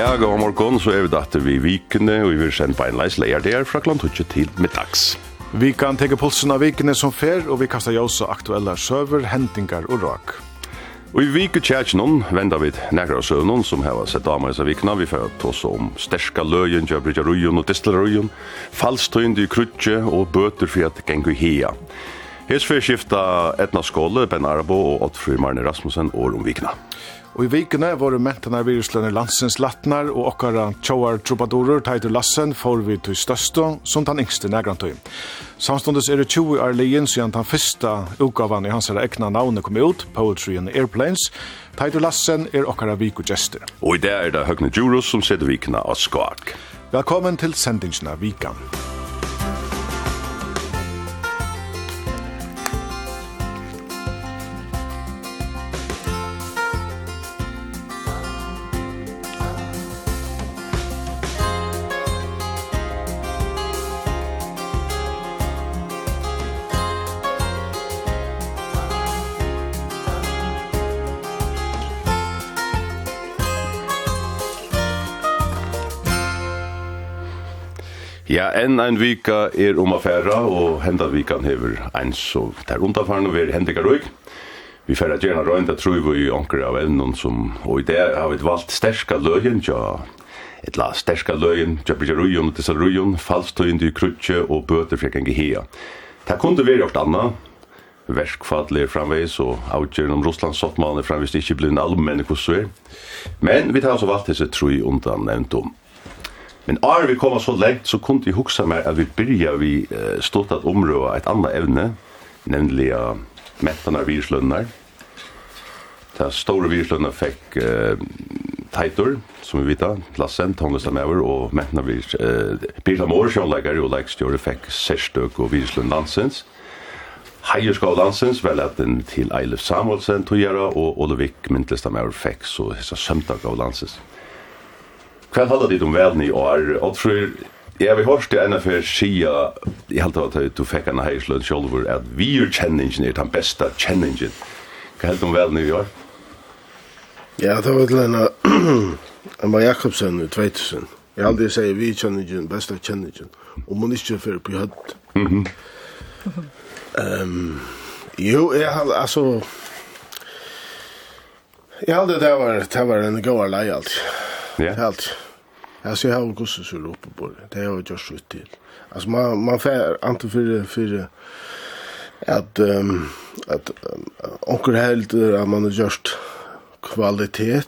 Ja, god morgon, så er vi datter vi vikene, og vi vil sende beinleis leier der fra klant til middags. Vi kan teke pulsen av vikene som fer, og vi kastar jåsa aktuella søver, hentingar og rak. Og i vike tjætjenån venda vi nekra av søvnån som har sett av meg vikna. Vi får tås om sterska løyen, kjøbrydja røyen og distelrøyen, falstøynd i krutje og bøter for at gengu hia. Hes fyrir skifta Etna Skåle, Ben Arabo og Ottfri Marne Rasmussen og om vikna. Og i vikene var mentene viruslønner landsens latnar og okkara tjåar trubadorer, teitur lassen får vi til største som den yngste negrantøy. Samståndes er det 20 år leien siden den første utgavan i hans egna navnet kom ut, Poetry and Airplanes. Teitur lassen er okkara vik og gester. Og i det er det Høgne Djurus som sitter vikene av skak. Velkommen til sendingsna vikan. Ja, enn ein vika er om affæra, og henda vikan hever ein så der undanfarne ver hendikar Røyk. Vi færa gjerna røynd, det tror vi anker av evnen som, og i det har vi valgt sterska løyen, ja, et la sterska løyen, ja, bryr røyen og disse røyen, falstøyen til krutje og bøter fyrir enn hea. Det kunne være gjort anna, verskfall er framveis, og avgjøren om Russlands sottmann er framveis ikke en allmenn hvordan Men vi tar altså valgt disse tru undan nevnt om. Men ar vi kommer så lengt, så kunne jeg huske meg at vi byrja vi uh, stått at område et annet evne, nemlig uh, mettene av viruslønnar. Ta store viruslønnar fikk uh, Teitor, som vi vita, klassen, tonglestamæver, og mettene av virus... Uh, Birla Måre, sjånleikar, jo leikstjore, fikk sérstøk og viruslønn landsens. Heierskov landsens, vel at den til Eilif Samuelsen tog gjøre, og Olevik, myntlestamæver, fikk så hessa sømtak av landsens. Hva holder dit om verden i år? Og tror Jeg vil hørste enn av fyrir sida, jeg halte at du fikk en heisløn sjolvur, at vi er kjenningen er den beste kjenningen. Hva heldt om vel i år? Ja, det var til enn Emma Jakobsen i 2000. Jeg aldri sier vi er kjenningen, beste kjenningen. Og man ikke fyrir på høtt. Mm um, jo, jeg halte, altså, jeg halte det var, det var en gåar lei alt. Ja. Helt. Alltså jag har gosse så uppe på det. Det har jag just skjutit till. Alltså man man får inte för för att um, att onkel helt att man har just kvalitet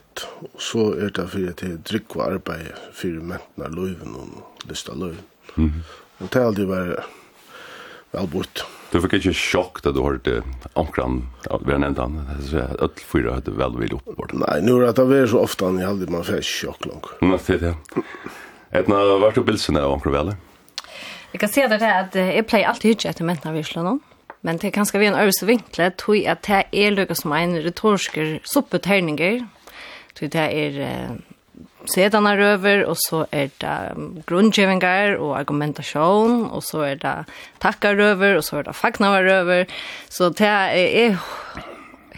och så är det för att drick och arbete för mäntna löven och lysta löv. Mhm. Och det har alltid varit väl bort. Du fikk ikke sjokk da du hørte omkran, vi har nevnt han, at fyra hadde vel vil opp på det. Nei, nå er det vært så ofte han i halvdig, man fikk sjokk lang. Nå, det er det. Etna, hva er det bilsen av omkran vel? Jeg kan si det er at jeg pleier alltid hyggelig etter mentene vi slår noen. Men det er kanskje vi en øvelse vinkle, jeg at det er lukket som en retorsker suppeterninger, tog det er sedanar över och så är det grundgevingar och argumentation och så är det tackar över och så är det fagnar över så det är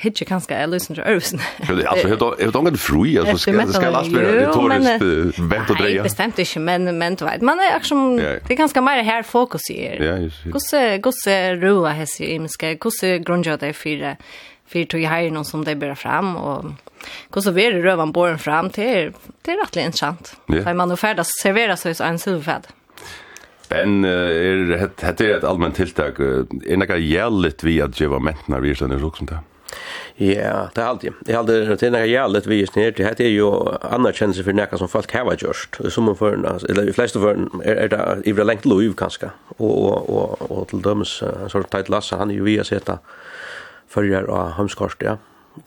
hitje kanskje jeg lyser til Ørvesen. Altså, er det ungen fri, altså, skal, skal alt være retorisk vent og dreie? Nei, bestemt ikke, men, men du vet, man er akkurat, det er ganske mer her fokus i er. Hvordan roa hesser i mennesker, hvordan grunner det er fire, tog i noen som det bærer fram, og Hur vi det rövan borren fram till det är rätt intressant. Yeah. För man har färdas serveras så en silverfärd. Men er, det är ett allmänt tilltag är några jävligt vi att ge vad mäntnar vi sen är också det. Ja, det er alltid. Det er alltid det er nekka jævligt vi er snir, det er jo anerkjennelse for noe som folk heva gjørst, som om føren, eller de fleste føren, er, er det i ivra lengt lov, kanskje. og, og, og, og til dømes, en sånn Teit Lasse, han er jo via a seta fyrir av Hamskorst, ja,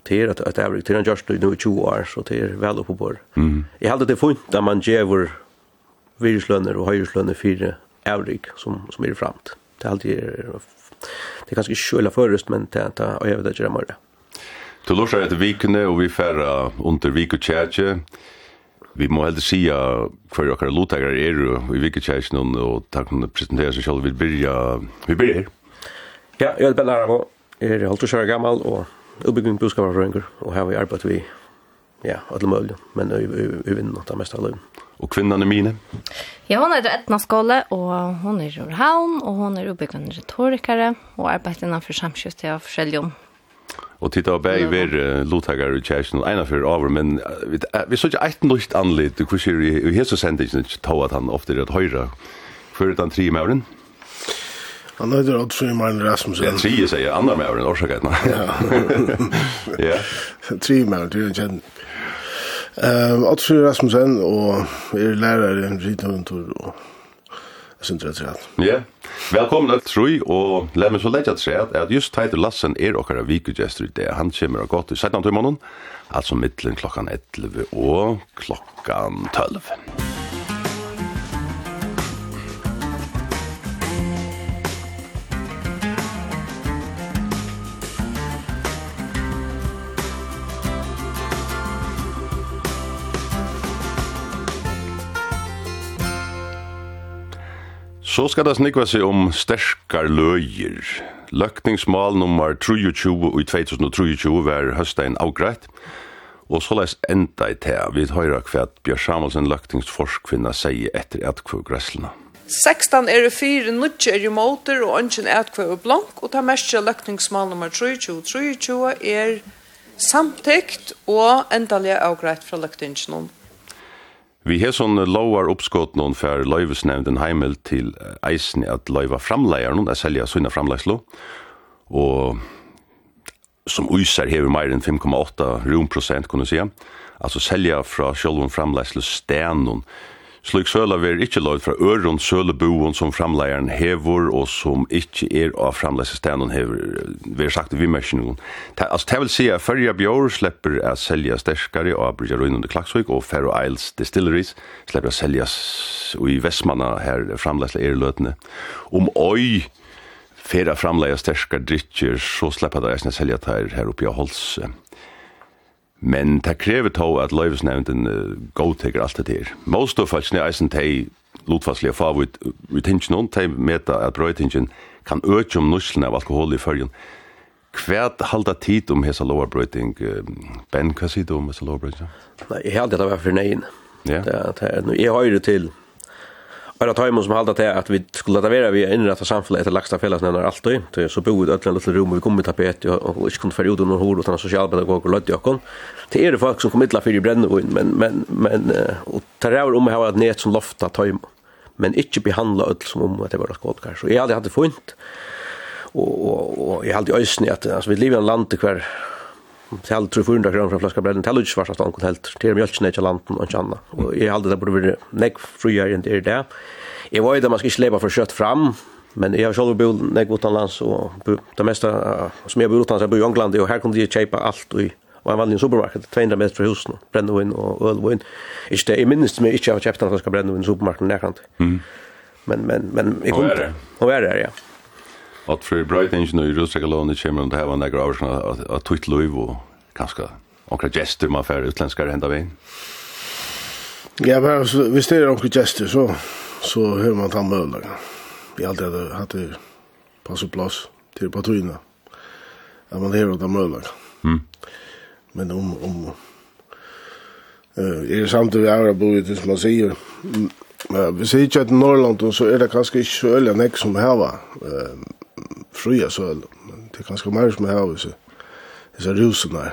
det är att det är till en just nu i 20 år så det är väl uppe på. bord. Mm. Jag hade det funnit att man ger viruslöner och höjslöner för övrig som som är framt. Det är alltid det är ganska sköla förrest men det är jag vet inte det mer. Du låter att vi kunde och vi färra under vik och tjärtje. Vi må helst sia hver okkar lotagar er i vikikjæsjen og takk om å presentere seg selv. Vi byrja, vi byrja her. Ja, jeg er Ben Arabo, er halvtrus år gammal og utbygging boskaparfrøyngur, og her har vi arbeidt vi, ja, alle mulig, men vi vinner det meste av løgn. Og kvinnan er mine? Ja, hon er Etna skåle, og hon er ur havn, og hon er utbyggende retorikere, og arbeider innanfor samskjøstet av forskjellige Og titta og bæg ver lotagar i kjæresten, eina fyrir over, men vi så ikke eit nøyt anlitt, hvordan er i hese sendingen, tog at han ofte er at høyra, fyrir den tri mauren? Han heter Odd Frimaren Rasmussen. Ja, tre säger andra med över den orsaken. Ja. ja. Tre med, det är en känd. Ehm Frimaren Rasmussen og er lärare i og jeg synes det er rätt. Ja. velkommen att tro og la meg så legge att säga just Teitur Lassen er och våra i det. Han kommer og gott i 17 tøymannen, altså Alltså klokkan 11 och klokkan 12. Så skal det snikva seg om sterskar løyer. Løkningsmål nummer 23 i 2023 var høstein avgreit, og så leis enda i tea. Vi høyra hva Bjørn Samuelsen løkningsforskvinna sier etter etkvøk gresslene. 16 er det fire, nødje er i måter, og ønsken er etkvøk og blank, og ta mest til løkningsmål nummer 23, 23 er samtykt og endelig avgreit fra løkningsmål. Vi har sånn lovar oppskått noen for løyvesnevnden heimel til eisen at løyva framleier noen, jeg selger sunne framleislo, og som uiser hever mer enn 5,8 romprosent, kunne jeg si, altså selja fra sjolven framleislo stenon Slik søla ver ikkje lov fra øron søleboen som framleieren hevor og som ikkje er av framleisestenen hevor, har sagt i noen. Altså, det vil si at Færja Bjør slipper å selja sterskare av Brygja Røynen under Klaksvik og Faroe Isles Distilleries slipper å selja i Vestmanna her framleisle erløtene. Om oi færa framleia sterskare drittjer så slipper det å selja her oppe i Holse. Men det krever to at løyvesnevnden uh, godtekker alt det her. Most of falskene eisen teg lotfastlige favorit retention on noen teg meta at brøytingen kan øke om nusselen av alkohol i fyrjen. Hva halda tid om hesa lovarbrøyting? Ben, hva sier du om hesa lovarbrøyting? Nei, jeg heldig det var for neien. Ja. Det, det, jeg høyre til Bara tajmon som halda til at vi skulle lata vera vi innrætta samfunnet etter lagsta fellesnevnar alltid, så så boet ötlen lille rum vi kom i tapet og ikke kunne fære ut under hår utan sosialpedagog og lødde okkon. Det er det folk som kom illa fyrir i brennevåin, men, men, men, og tar ræver om å ha et net som lofta tajmon, men ikke behandla ötl som om at det var narkotikar. Så jeg hadde hatt det funnet, og, og, og jeg hadde i øysni at altså, vi lever i en land hver Tal 300 gram fra flaska brenn, tal ikke svarst anken helt, til mjølkene ikke landen og ikke annet. Og jeg halte det burde være nekk friere enn det er det. Jeg var jo det man skal ikke leve for kjøtt fram, men jeg har selv bodd nekk utenlands, og det mesta som jeg bor utenlands, jeg bor i England, og her kunne jeg kjøpe alt i og en vanlig supermarked, 200 meter fra husen, brennevin og ølvin. Ikke det, jeg minnes meg ikke av kjøpten at jeg skal brennevin i supermarkeden nærkant. Mm. Men, men, men, jeg kunne. Og er det. Og er det, ja at for brøytingen i Rødstrekkalånet kommer om det her var nekker avskan av tutt løyv og kanskje omkring gestur man fer utlenskare henda veien? Ja, men hvis det er omkring gestur så, så hører man ta møvlaga. Vi alltid hadde hatt det pass og plass til patruina. at man hører ta møvlaga. Mm. Men om, om uh, er det samt vi har bo i det som man sier, uh, hvis jeg ikke er til Norrland, så er det kanskje ikke så øyelig enn jeg som heva. Uh, fria søl. Det er ganske mer som jeg har disse, disse rusene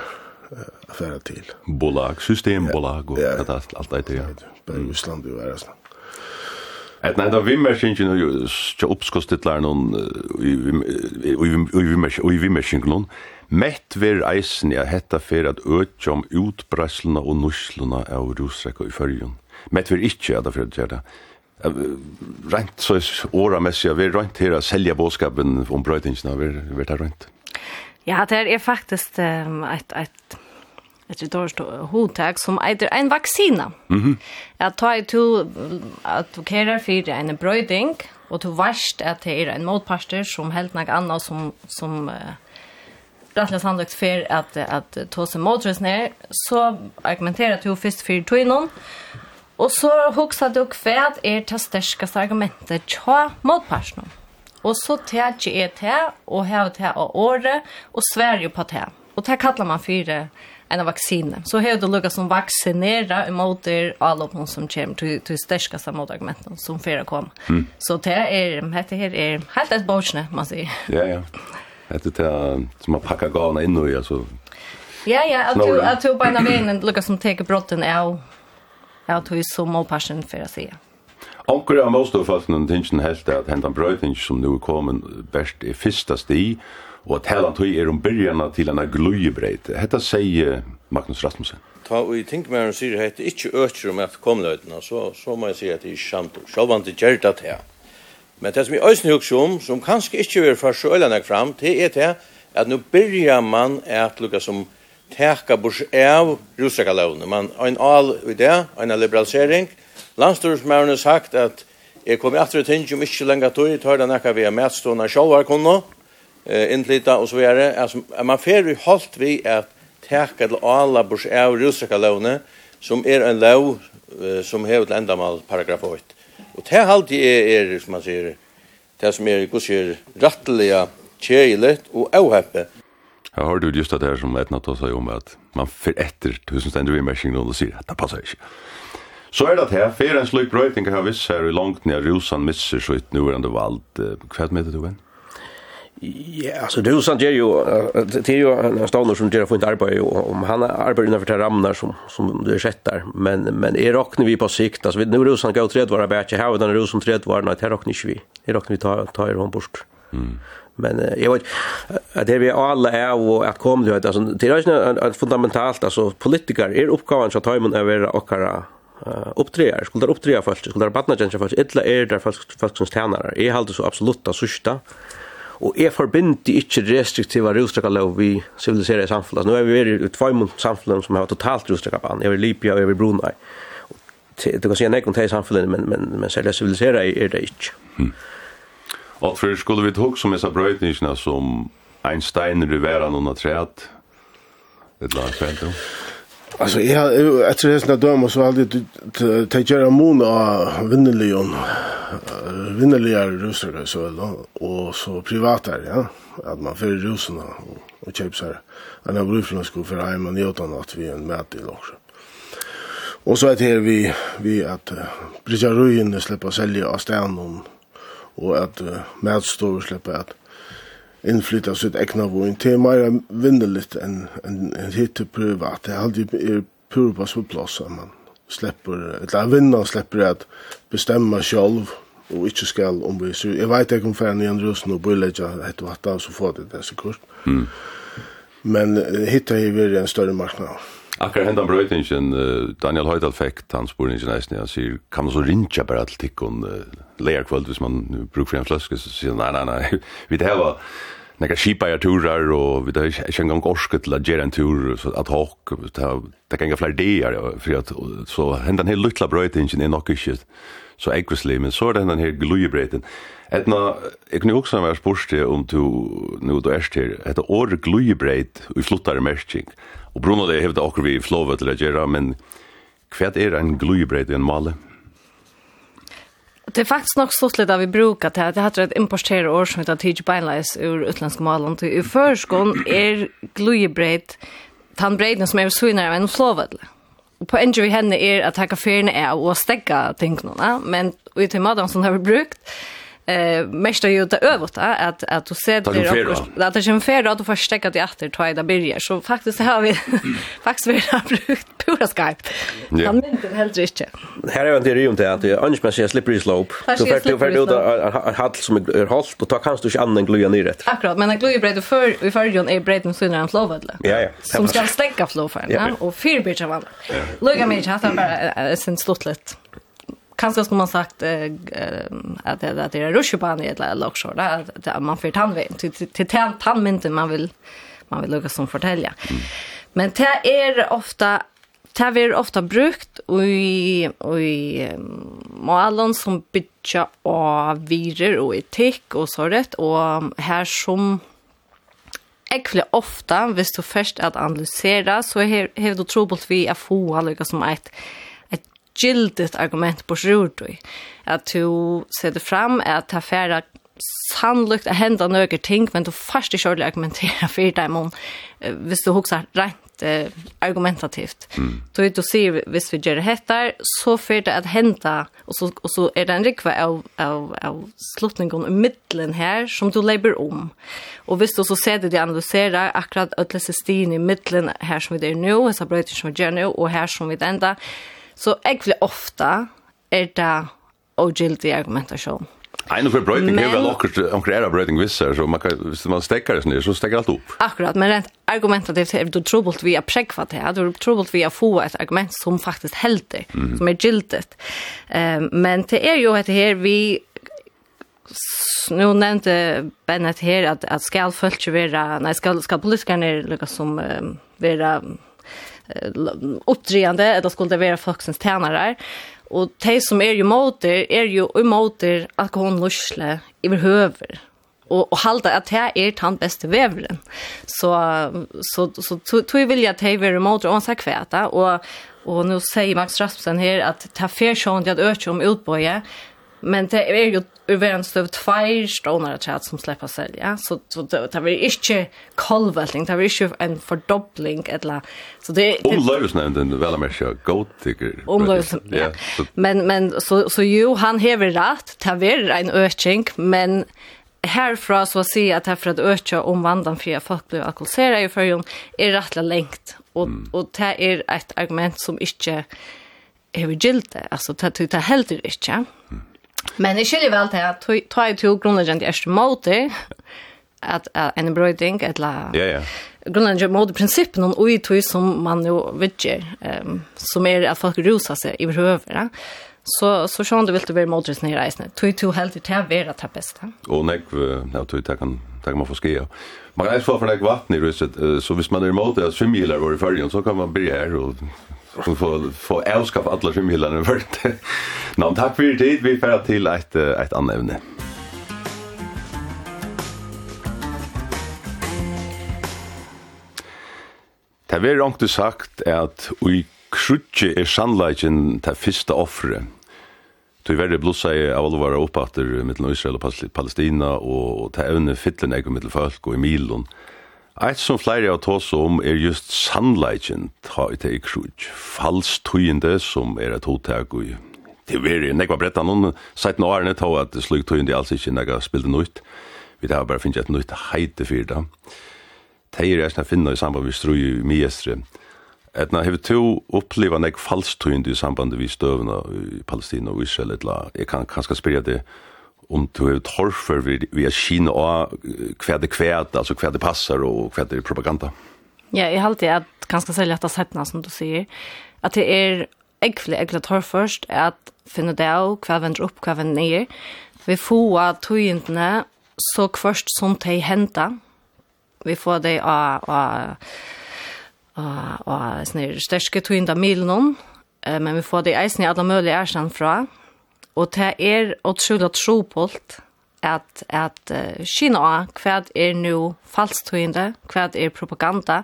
affæra til. Bolag, systembolag og ja, alt, alt det ja. Bare i Island og Ærasna. Et nei, da vimmersingen og ikke oppskostitlar noen og i vimmersingen noen Mett ver eisen jeg hetta fer at øtja om utbreisluna og nusluna av rusrekka i fyrjun. Mett ver ikkje at det fer at det rent så åra messia vi rent her selja boskapen om brøytingsna, vi er det rent. Ja, det er faktisk um, et et et retorst hotag som eitir en vaksina. Mm -hmm. att ta to advokera for en bröding och to varst att det är en motparster som helt något annat som som uh, rettelig sannolikt for att att ta sig mot så argumenterer to först för to Og så hoksa du hva er det største argumentet tja motparsen. Og så tja er tja, og her tja av året, og Sverige på tja. Og tja kallar man fyre en vaccine. Så har du lukas som vaccinera emot er alla på som kommer till till stärska samma som förra kom. Mm. Så det är det här är helt ett bordsne man säger. Ja ja. Det är som man packar garna in nu alltså. Ja ja, att du att du på en vägen lukas som tar brotten av Ja, tog som all passion för att se. Onkur av most of us nun tingen helt at hendan brøyting som nu komin best i fyrsta sti og at hela tøy er um byrjana til anna gløyebreit. Hetta seier Magnus Rasmussen. Ta og eg tenk meir sier hetta ikkje økjer om at komløytna så så må eg seia at det er sant. Sjálvandi gert at her. Men det som i øysni hugsa om som kanskje ikkje er for så fram det er det at nu byrjar man at lukka som teka bors av russakalavne. Man ein all idé, det, ein liberalisering. Landstorsmæren har sagt at jeg kommer etter et hinge om ikke lenger tog, jeg tar den ekka er medstående sjålvar kunne, eh, innflytta og så videre. Altså, man fer i holdt vi at teka til alla bors av russakalavne, som er en lov eh, som hever til endamal paragraf 8. Og det alltid er, er, som man sier, det som er, gos er ratteliga, kjeilet og avheppet. Jeg har du just det här som ett något seg om at man för efter tusen ständer vi machine og sier att det passar ikke. Så är det här för en slik brøyting har viss her i långt ner rusan misser så ett nuvarande vald kvad med det vem. Ja, alltså det Rosan ger ju det er ju en stavner som ger fint arbete och om han arbetar innenfor det ramnar som som du er sett der, men men är råkner vi på sikt alltså vi nu Rosan går tredje vara bättre här och den rusan tredje nei, det råkner ikke vi. Det råkner vi tar tar hon bort. Mm. Men uh, jeg vet at det vi alla er och at kom det altså det är ju fundamentalt altså politiker är uppgåvan så tajmen man vara och uh, uppträder skulle uppträda folk skulle barna tjänster folk illa är där folk folk som tjänar är helt så absoluta sista og er forbindi ikkje restriktiva rusdrakkalov vi civiliserade samfunn. Altså, nå er vi veri i tvoi samfunn som har totalt rusdrakkaban, over Libya og over Brunei. Du kan si nek om det i samfunnet, men, men, men det civiliserade er det ikkje. Hmm. Og for skulle vi tog som disse brøytningene som ein steiner i verden under træet, et langt? Alltså jag har efter det när dömer så alltid ta Tajera Moon av Vinnelion vinneliga rusar så väl och så privata ja att man för rusarna och köpsar en av rufarna skulle för hem och njuta att vi en mät i också. Och så att här vi vi att Bridgerruin släppa sälja av og at uh, medstover slipper at innflytta sitt egna voin til mer vinnerligt enn en, en hit til privat. Det er alltid er pur på plass at man slipper, eller vinner slipper at bestemma sjálv og ikke skal om vi syr. Jeg vet ikke om ferien i en rusen og bøyleggja et og av så får det desse kurs. Mm. Men uh, hit har en større marknad. Akkurat hendan brøytingen, Daniel Høydal fikk hans spurningen eisen, han sier, kan man så rinja bare til tikkun leierkvöld hvis man bruker for en fløske, så sier han, nei, nei, nei, vi det heva skipa skipeier turar, og vi det heva ikke engang orske til at gjøre en tur, at hokk, det kan enga flere at så hendan her luttla brøytingen er nok ikke så ekvislig, men så er det hendan her glujebreiten. Etna, jeg kunne jo også være spørste om du, nu du erst her, etter året glujebreit i fluttar mersking, Og Bruno det hevde akkur vi flovet til å gjøre, men hva er en gløybreit i en male? Det er faktisk nok stått litt av vi brukar til at det heter et importerer år som heter Tidje Beinleis ur utlandske malen. I førskån er gløybreit tannbreidene som er svinere av en flovet. Og på endur vi henne er at hekka ferne er å stegga tingene, men ut i maten som har vi brukt, eh mest är ju det övert att att du ser det att det är en fel att du får stäcka det efter två där börjar så faktiskt har vi faktiskt vi har brukt pura Skype. kan inte helt rätt. Här är det ju inte att det annars man ser slippery slope så för du för ut en hall som är halt och ta kanske inte annan glöja ner rätt. Akkurat men en glöja bredde för vi för ju en bredd med när han flow Ja ja. Som ska stäcka flow för och fyrbitch av alla. Lugga mig att han bara sen slutligt kanske skulle man sagt eh, att det att det är rushban i ett lag där att man får tandvägen till till tandmynten man vill man vill lugga som fortälja. Men det är ofta det är ofta brukt i i målen som bitcha av virer och etik och så rätt. Och här som ekvile ofta, hvis du først at analysera, så har du trobult vi er få, lukka som eit gildet argument på sjordøy. At du setter fram at det er færre sannlukt at henda nøyre ting, men du først ikke ordentlig argumenterer for dem om, hvis du husker rent eh, argumentativt. Mm. Så du sier, hvis vi gjør det hettar, så får det at henda, og så, og så er det en rikva av, av, av slutningen i middelen her, som du leber om. Og hvis du så ser det de analyserer, akkurat ødelse stien i middelen her som vi er nå, så brøyter som vi gjør nå, og her som vi enda, Så jeg vil ofte er det ogildig argumentasjon. Nei, nå for brøyting er vel akkurat omkring er brøyting visser, så man kan, hvis man stekker det sånn, så stekker alt opp. Akkurat, men rent argumentativt er du trobult via prekva til, du er trobult via få et argument som faktisk helder, mm -hmm. som er gildet. Um, men det er jo etter her vi, nu nevnte Bennett her, at, at skal følge vera, nei, skal, skal politikerne lukka som um, vera, um, uppdrivande eller skulle vara folksens tjänare. Och de som är ju motor är ju motor alkoholnussle överhöver och och halda att här är tant bästa vävren. Så så så tror vill jag ta över mot och så kväta och och nu säger Max Rasmussen här att ta fair show att öka om utboje Men det är ju ur värn stöv två stonar att som släppa sälja. Så, så det, det blir inte kolvältning, det blir inte en fördoppling. Eller, så det, det, Omlöjusnämnden väl med sig godtycker. Omlöjusnämnden, ja. ja. Men, men så, så jo, han hever rätt, det är en ökning, men härifrån så att säga att här för att öka om vandan för folk blir alkoholiserade i förrjun är rättla längt. Och, mm. och det är ett argument som inte är gilde. Alltså det är helt inte. Mm. Men jeg skiljer vel til at ta i to grunnleggende er måte at en brøyding, et la... Ja, ja. Grunnleggende måte prinsippen og i tog som man jo vet um, som er at folk ruser seg i behøver, Så så sjón du vilt vera modris nei reisne. Tui tu helt heldur ta vara ta besta. Og nei, ja tui ta kan ta kan man få forskia. Man reis for för det vatten i ruset, så visst man er imot at svimmilar var i färgen så kan man bli här och få få avskaffa alla skymhyllarna vart. Nå, tack för det. tid. Vi får till ett ett annat ämne. Det er du sagt at ui krutje er sannleikin til fyrsta offre. Det er veldig blussa i av alvara oppater mittel Israel og Palestina og til evne fytlen eg mittel folk og i milon. Eit som flere av tås om er just sannleikken ta i teg krug. Fals tøyende som er et hotak og det veri nekva bretta noen seit nå årene ta at slug tøyende alls ikke nekva spilde nøyt. Vi tar bare finnes et nøyt heite fyr da. Teir er snak finna i samband vi strui i miestre. Etna hever to oppliva nek fals tøyende i samband vi støvna i Palestina og Israel etla. Jeg kan kanska spyrja det om du har torfer vid, vid Kina og hva det kvæt, altså hva det passer og hva det er propaganda. Ja, jeg halte at ganske særlig at setna, som du sier, at det er egentlig egentlig torf først, at finne det av, hva vender opp, hva vender ned. Vi får tøyentene så først som de henta. Vi får det av, av, av, av sånne største tøyende milen, men vi får det eisen i alle mulige ærsen fra, Og det er utrolig tropult at, at uh, kina av hva er nå falsktøyende, hva er propaganda,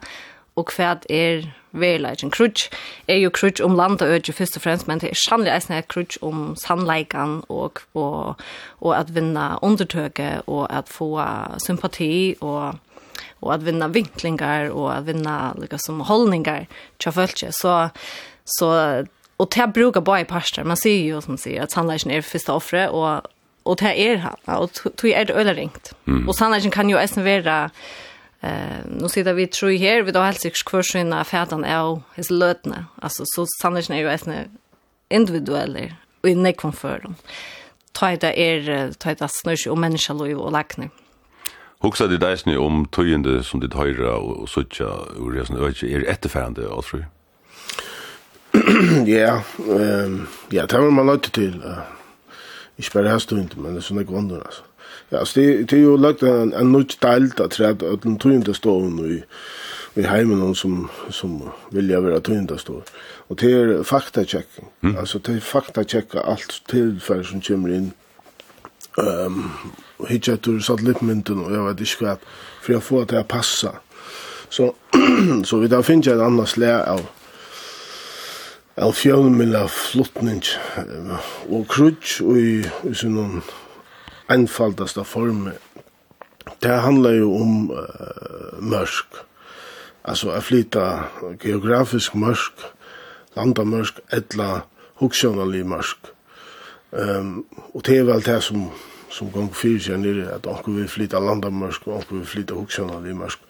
og hva er verileggen. Krutsk er jo krutsk om land og øde først og fremst, men det er sannlig eisen er krutsk om sannleikene og, og, og at vinna undertøke og at få sympati og og at vinna vinklingar og at vinna liksom holdningar tja fölkje. Så, så och det brukar bara i pastor. Man ser ju som säger att sannolikheten är första offre, och och det är han och tog är det öle ringt. Mm. Och sannolikheten kan ju även vara eh nu sitter vi tror här vi då helt sig kvar färdan är his lötna. Alltså så sannolikheten är ju även individuell och i nekon för dem. Ta det är ta det snörs och människa lov och lackning. Hugsa det där om tøyende som ditt høyre og suttja ur resten er etterfærende, og tror jeg? ja, ehm ja, det var man lagt till. Jag spelar här stund, men det är såna grunder alltså. Ja, så det det är ju lagt en en nytt del att träd att den tror inte står nu i heimen någon som som vill jag vara tynda stå. Och det är faktachecking. Mm. Alltså det är faktachecka allt tillfälle som kommer in. Ehm um, satt till satellitmynten och jag vet inte vad för jag får det att passa. Så så vi där finns jag ett annat slä av av fjölmilla flottning og krutsch og i, i sånn einfaldasta form. Det handlar jo om uh, mørk. Altså å flyta geografisk mørk, landamørk, etla hoksjonalig mørk. Um, og det er vel det som, som gong fyrir seg nere, at onkur vil flyta landamørk, og onkur vil flyta hoksjonalig mørk.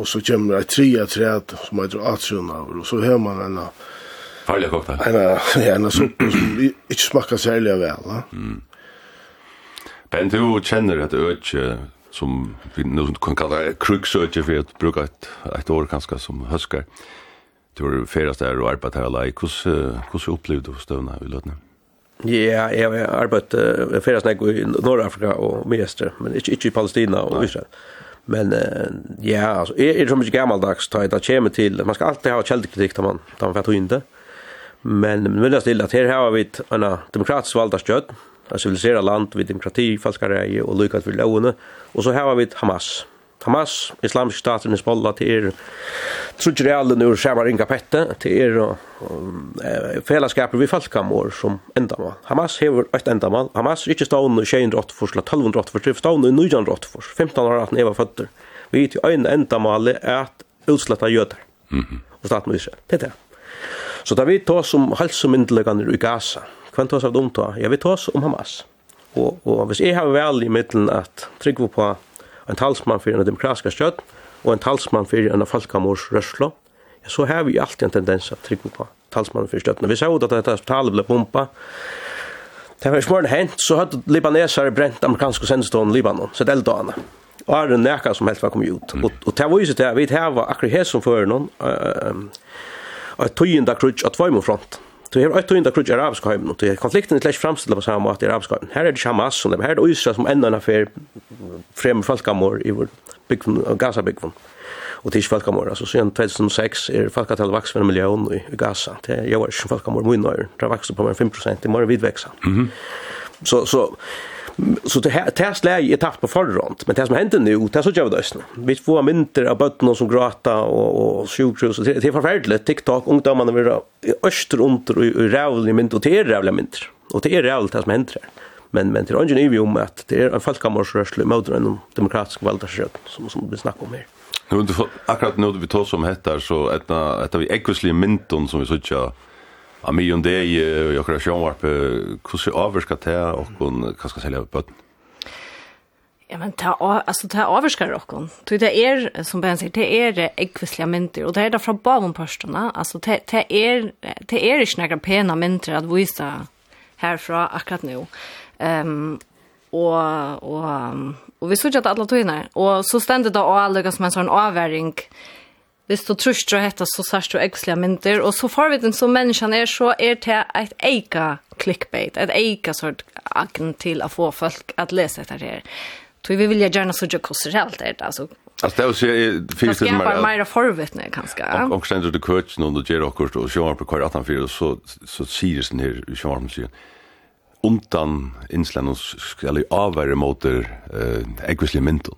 Og så kommer det tre av tre som heter atrunavr, og så har man en Farlig kokta. En, ja, en suppe som ikke smakker særlig vel. Ja. Mm. Ben, du kjenner et øtje som vi nu kan kalla kruksøtje for at bruka et, et år kanskje som høskar. Du har ferast der og arbeidt her alai. Hvordan, hvordan opplevde du støvna i løtene? Ja, jeg har arbeidt uh, ferast snakk i Nord-Afrika og Midjester, men ikke, ikke i Palestina og Israel. Men ja, altså, jeg er så mye gammeldags, da jeg kommer til, man skal alltid ha kjeldekritikk da man, da man fatt hundet. Mm Men men det stilla att här har vi en demokratisk valda stöd, ett civiliserat land vid demokrati, folkrätt och lyckat för lovene. Och så här har vi Hamas. Hamas, islamisk stat i Spolla till er trutjer alla nu skärmar inga pette till er och fällskaper vi folkamor som endamal. Hamas har ett endamal. Hamas ikkje stående 208 for 1208 för stående 908 för 15 år at Eva fötter. Vi til øyn endamal er att utsletta jøder. Mhm. Mm og staten Israel. Det är det. Så da vi tar som halsomyndelagene i Gaza, hva tar av dem ta? Ja, vi tås om Hamas. Og, og hvis jeg har vel i middelen at trygge på en talsmann for en demokratiska støtt, og en talsmann for en folkamors rørslo, ja, så har vi alltid en tendens at trygge på talsmannen for støttene. Vi ser ut at dette talet ble pumpa, Det var smörn hänt så hade libaneser bränt amerikanska sendestånd Libanon, så delta henne. Och är det näka som helst var kommit ut. Och och det det ju så at vi har akkurat här som för någon uh, et tøyenda krutsk at tvøymon front. Du har ett tøyenda krutsk arabiska hem och det konflikten är er framstilla på samma måte i arabiska. heim. Her er det Hamas som det här er Israel som enda en affær fremmer folkamor i vår bygden, Gaza-bygden. Og det er ikke folkamor, altså siden 2006 är folkatallet vax för en miljon i Gaza. Det är jo ikke folkamor, mye nøyre, det växer på mer 5 prosent, det må vidveksa. Mm -hmm. Så, så Så det här det här slaget är tappat på förrant, men det som händer nu, det så gör vi det. Vi får mindre av bötten som gråta och och sjukhus och det är förfärligt TikTok ungdomarna vill öster under och i rävlig mynt och det är rävlig mynt. Och det är rävligt det som händer. Men men det är ju om att det är en folkkammarsrörsle mot en demokratisk valdagsröt som som vi snackar om här. Nu akkurat nu vi tar som hettar så ett ett av äggosliga mynton som vi så tjata av mye om det i okra sjånvarpe, hvordan avvirka det og hva skal selja bøtten? Ja, men ta, altså, ta avvirskar rokkon. Det er, som Ben säger det er ekvisliga mynter, og det er da fra bavonparstene. Altså, det, det, er, det er inte några pena mynter att visa härifrån akkurat nu. Um, og, og, og vi sier ikke at alle togene, og så stender det å lukke som en sånn avværing, Hvis du tror ikke dette, så sørst du ekslige mynter. Og så får vi den som menneskene er, så er det et eika clickbait, et eika sort agn til å få folk at lese dette her. Så vi vil gjerne så gjøre hvordan det helt det, altså. Altså det er jo finnes det mer... Kanskje mer forvittne, kanskje. Og, og sender du køtt noen og gjør akkurat, og sjøen på kvar 18-4, så, så sier det her, sjøen sier, undan innslandet skal jeg avvære mot eh, eggvislige mynter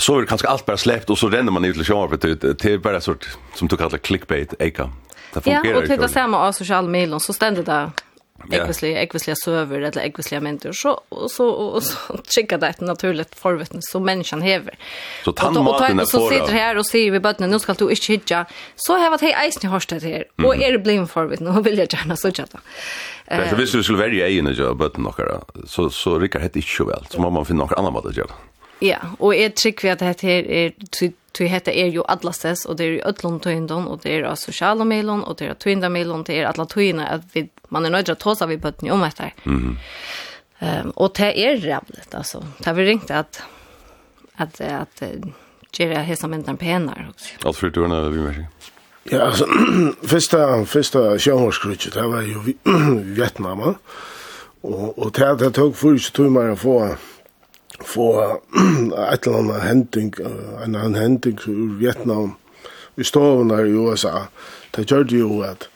så är det kanske allt bara släppt och så ränner man ut till shower för det är bara sort som du kallar clickbait eka. Det fungerar. Ja, och det är samma av social medier så ständer det Ekvisliga, yeah. ekvisliga server eller ekvisliga mentor så och så och så checka det ett naturligt förvetn som människan häver. Så tandmaten är så sitter här och säger vi bara nu ska du inte hitja. Så har varit hej isen har stått här och är det blind förvetn och vill jag gärna så chatta. Eh så visst du skulle välja en jobb att några så så rycker det inte så väl så måste man finna något annat att göra. Ja, og jeg vi at dette her er, tog hetta er jo alla og det er jo ötlån tøyndon, og det er av Sosiala mailon, og det er av tøyndameilon, det er alla tøyna, at vi, man er nøydra til å ta seg vi bøtten om etter. Mm -hmm. um, og det er rævligt, altså. Det har vi ringt at, at, at, at hesa hese penar. penere. Alt for du er vi mer Ja, altså, første, første sjøhårskrutsjet, det var jo Vietnam, og, og det, det tok 40 timer å få få et eller annet hending, en annen hending ur Vietnam, i stovene i USA, det gjør det jo at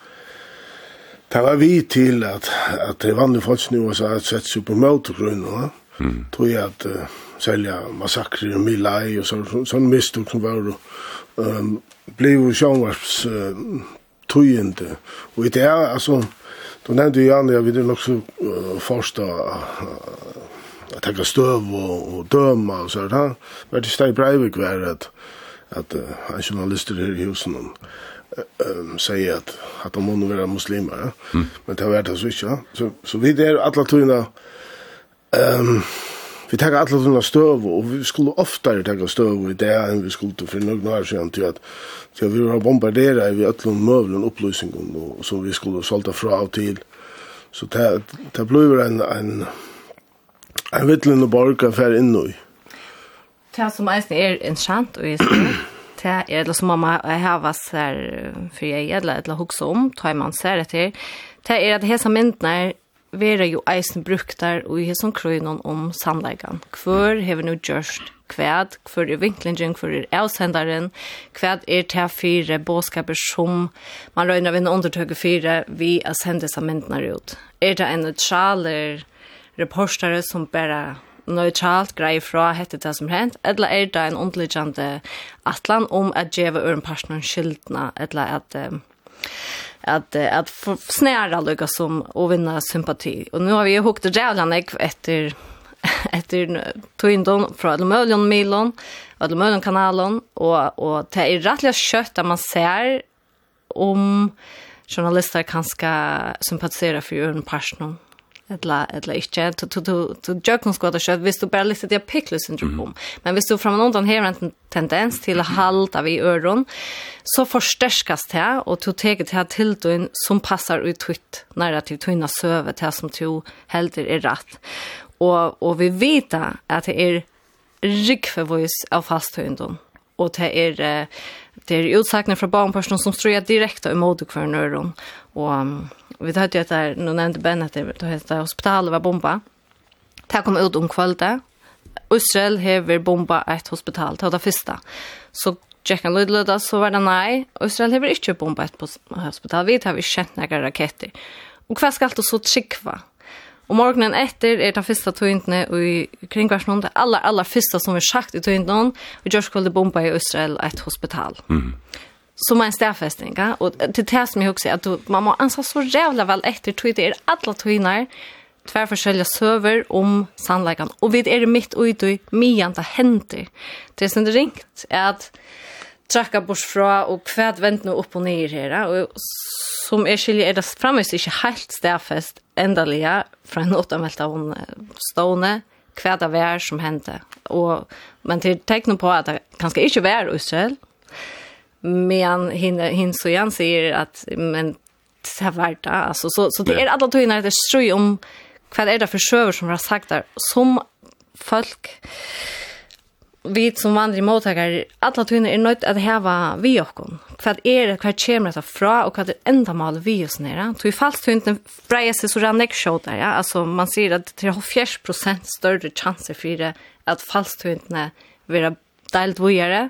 det var vi til at, at det vanlige folkene i USA hadde sett seg på møtegrunner, mm. tog jeg at uh, selja massakrer i Milai og så, så, sånn mistok som var um, ble jo sjånvarps uh, tøyende. Og i det er, altså, du nevnte jo Janne, jeg vil nok så uh, forstå uh, att støv og, och døma og så Han Men det steg Breivik var att at uh, en journalist i husen um, um, sier at, at de må være muslimer. Ja? Mm. Men det har det så ikke. Ja? Så, så vi der alle togene um, vi tar alla tunna stöv och vi skulle oftare ta stöv i det än vi skulle för några år sedan till att så vi var bombarderade vi alla möbler upplösning och så vi skulle sålta fra av till så det det blev en en Jeg vet ikke borg er ferdig inne i. Det som er interessant, kjent og eisen, det er det som mamma har her for jeg eller eller hukse om, tar man ser det til, det er at hese myndene vera jo eisen brukt der og i hese krøynen om sannleggen. Hvor har vi nå gjørst kvad, hvor er vinklingen, hvor er avsenderen, kvad er til fire båskaper som man røyner ved en undertøke fire vi er sendes av myndene ut. Er det en neutraler reportere som bare neutralt grei fra hette det som hent, eller er det en underliggende atlan om at djeva øren personen skyldna, eller at um, att att snära lycka som och vinna sympati. Och nu har vi ju hukt det jävla efter efter Twindon från Almöljon Milon, Almöljon kanalen och och det är rättliga kött att man ser om journalister kan ska sympatisera för en person eller eller inte to to to to jökon skvata kött visst du bara lite det pickle syndrom mm. men visst du från någon här en tendens till att halta vi öron så förstärkas det och to teget här till då som passar ut tvitt narrativ till tunna sövet till som to helt är rätt och och vi vet att det är rik för voice av fasthundon och det är det är utsagna från barnpersoner som ströjer direkt emot kvarnöron och vi tar ju att det nu nämnde Ben att det heter hospitalet var bomba. Det kom ut om kvällen. Israel har bomba ett hospital, till var det första. Så Jack and Lloyd så var det nej. Israel har inte bomba ett hospital. Vi har vi känt några raketter. Och vad ska allt så tryckva? Och morgonen efter är det första tøyntene i kringvarsen det allra, allra första som vi sagt i tøyntene. Och Josh skulle bomba i Israel ett hospital. Mm som en stäfästing. Och det som jeg också att du, man må ansa så jävla väl efter tog det er alla tog tvär forskjellige søver om sannläggande. Och vid är det mitt och i mian det händer. Det som sen ringt er att trakka bort fra och kvad vänt nu upp och ner här. Och som är skiljer er det fremvis inte helt stäfäst ändaliga från en åttamelt av en stående kvad av er som hände. Och, men til tecknar på att det kanskje inte var Israel Men hinner hin så igen säger att men det här varit alltså så så det är alla tojna det ströj om vad är det för server som har sagt där som folk vi som vandrar i mottagare, alla tunna är nöjt att häva vi och Vad är det, vad kommer det fra, och vad är ändamål vi oss nere? tog ju fallet tunna brejer sig så ran next show där, ja. Alltså man ser att det har 40 större chanser för det att fallet inte vara delt vågare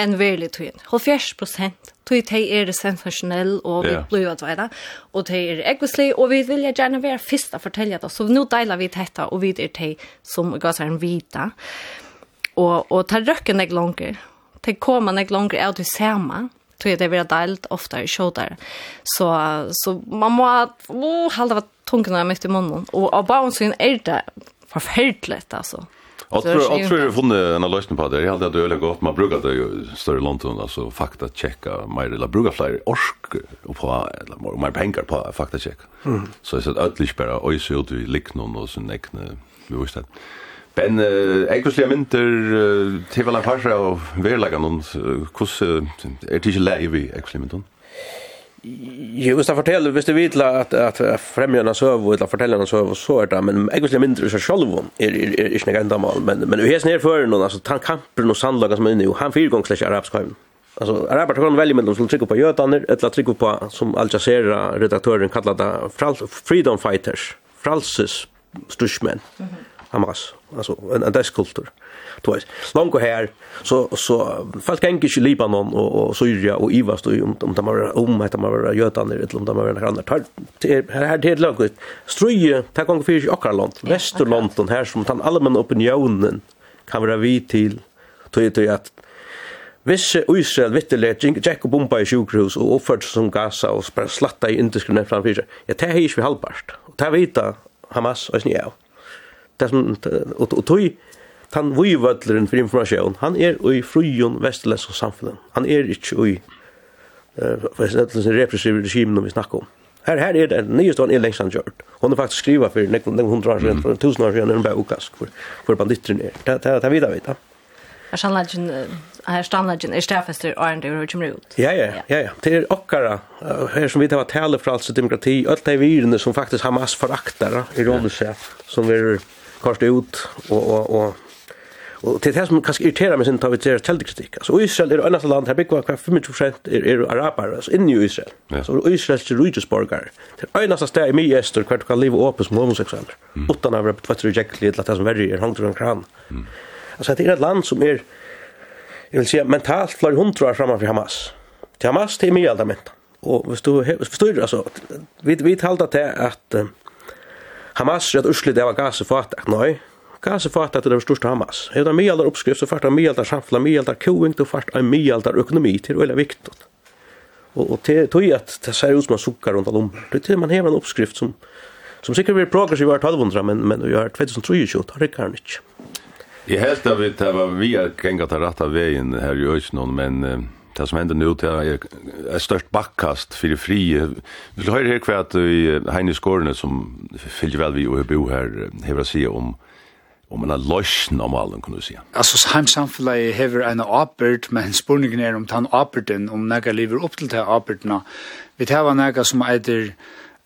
en verlig tøyen. 70 prosent tøy tøy er det sensasjonell, og vi yeah. blir at veida, og tøy er egvislig, og vi vil gjerne være først å fortelle det, så nå deiler vi dette, og vi er tøy som ga seg en vita. Og, og ta røkken jeg langer, tøy kommer jeg langer av det samme, tøy det blir deilt ofte i kjøter. Så, så man må oh, halda tungene mitt i munnen, og av barnsyn er det forferdelig, altså. Ja Jag tror jag funnit en lösning på det. Jag hade det öle gott. Man brukar det ju större London. Alltså fakta checka. Man eller brukar fler orsk. Och på, eller, man pengar på fakta check. Mm. Så jag sa att ödligt bara så ut i liknon och sin äckne. Vi visste det. Ben, eh, jeg mynter til vel en farse av verleggen, hvordan er det ikke leie vi, jeg mynter? Jo, hvis jeg fortälla, hvis du vet att att främjarna söv och att fortällarna söv så er det men jag si mindre så själv är är inte enda mal men men vi har ner för någon alltså han kamper och sandlager som inne nu han fyra gånger släcker arabisk hem. Altså, araber kan välja mellom som trycka på jötaner eller trycka på som Al Jazeera redaktören det, freedom fighters, fralses, stushmän. Hamas. Alltså en adeskultur. Mm tog långt här så så folk kan inte Libanon och och Syrien och Ivas då om om de var om att de var jötarna eller om de var några andra tar här här det långt struje ta gång för i Ockerland Västerland och här som den allmänna opinionen kan vara vi till tog att Hvis Israel vitteleg tjekk og bomba i sjukhus og oppført som Gaza og bare slatta i indiskriminert framfyrir ja, det er ikke vi halvbart. Og det vita Hamas og snig av. Det som, og, og tog, han vøyvødleren for informasjon, han er i frujon vestlænske samfunnet. Han er ikke i uh, repressive regimen vi snakker om. Her, her er det nyeste han er lengst han gjørt. Hun har faktisk skriva for nekken hundra år siden, for tusen år siden, når hun bare ukask for, for banditteren er. Det, er det vidar vi da. Her standleggen, her standleggen er stedfester åren det er kommer ut. Ja, ja, ja, ja. Det er okkara, her som vi tar tale for altså demokrati, alt de virene som faktisk Hamas foraktar, ironisk, som vi er ut og, og, og Og til det som kanskje irriterer meg sin tar vi til kjeldekritikk. Altså, Israel er eneste land, her bygger hver 25% er, er araber, altså inni Israel. Ja. Så Israel er rydgesborgere. Det er eneste sted i mye ester hver du kan leve åpen som homoseksuell. Mm. Utan av være tvett og jekkelig til at det som verre er hangt rundt kran. Mm. Altså, det er et land som er, jeg vil si, mentalt flere hundre år fremme for Hamas. Til Hamas, det er mye alt menta. Og hvis du, hvis du, altså, vi, vi talte til at uh, Hamas er et urslit av Gaza fatak, nei, pakka så fatt at det var störst Hamas. Hevda mialdar oppskrift, så fatta mialdar samfla mialdar koing då fatta en mialdar ekonomi till eller viktig. Og, og det tog at det ser ut som suckar runt om. Det er man hever en oppskrift som som sikkert vil progress i vart 1200 men men vi har 2023, da har det ikke. Jeg helt av det var vi er gengat av rett av veien her i Øysnån, men det som hender nå til er ett størst bakkast for det frie. Vi har her här kvärt i Heine Skårene som följer vel vi og bo her, hever å si om om en løsjon om alle, kan du si. Altså, heimsamfunnet hever en apert, men spørningen er om den aperten, om nega lever opp til den apertene. Vi tar nega som eitir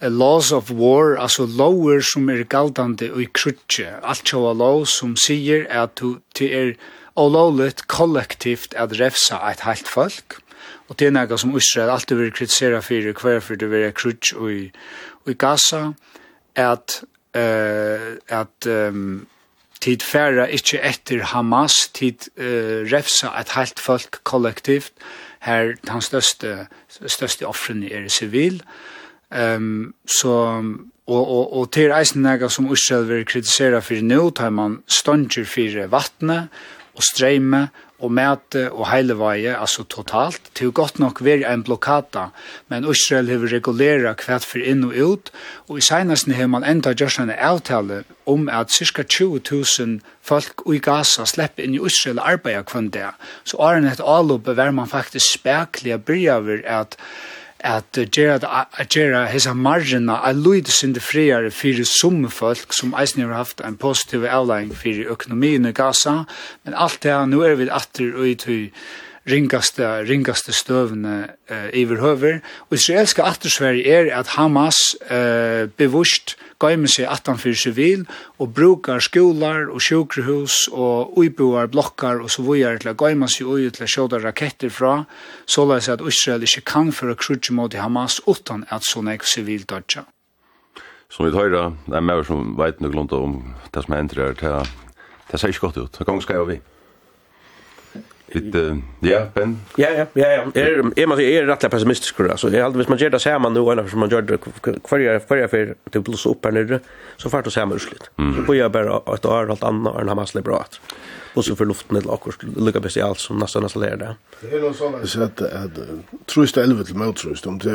laws of war, altså lover som er galdande og i krutje. Alt sjåa lov som sier at det er olovligt kollektivt at refsa eit heilt folk. Og det er nega som Israel alltid vil kritisera fyrir hver for det vil krutje og i, og i Gaza, at, uh, at um, tid færa ikkje etter Hamas, tid uh, refsa et heilt folk kollektivt, her den største, største offrene er sivil, um, så, og, og, og til eisen nega som Israel vil kritisera fyrir nu, tar man stanger fyrir vattnet og streime, og mæte og heileveie, altså totalt, til godt nok veri en blokkata, men Israel har regulera kvært for inn og ut, og i seinasten har man enda gjort en avtale om at cirka 20.000 folk i Gaza slipper inn i Israel arbeid kvann det. Så åren et avloppet var man faktisk spekelig bryr over at at gera at gera hesa margina a luid sin de friar fyrir sum folk sum eisini har haft ein positiv outline fyrir økonomien i Gaza. Men alt det nú nu er vi atter og i ringaste, ringaste støvne uh, i verhøver. Og israelska attersverg er at Hamas uh, bevust gaimer seg attanfyr sivil og brukar skolar og sjukrehus og uiboar blokkar og så vujar til å gaima seg ui til å sjåda raketter fra, såleis at Israel ikke kan føre krutje mot Hamas utan at sånn ek sivil dodja. Som vi tar, det er mer som veit noe om det som hender her, det ser ikke godt ut. Det kan vi vi. It uh, ja, Ben. Ja, ja, ja, ja. Er er man er rätt pessimistisk då. Så jag hade visst man gör det samma nu eller som man gör det kvarje kvarje för typ plus upp här nere så fart och samma utslut. Så på jag bara att år allt annat än han har bra. Och så för luften ett akor lukar bäst i allt som nästan nästan lär det. Det är nog såna så att att trust elva till mot trust om det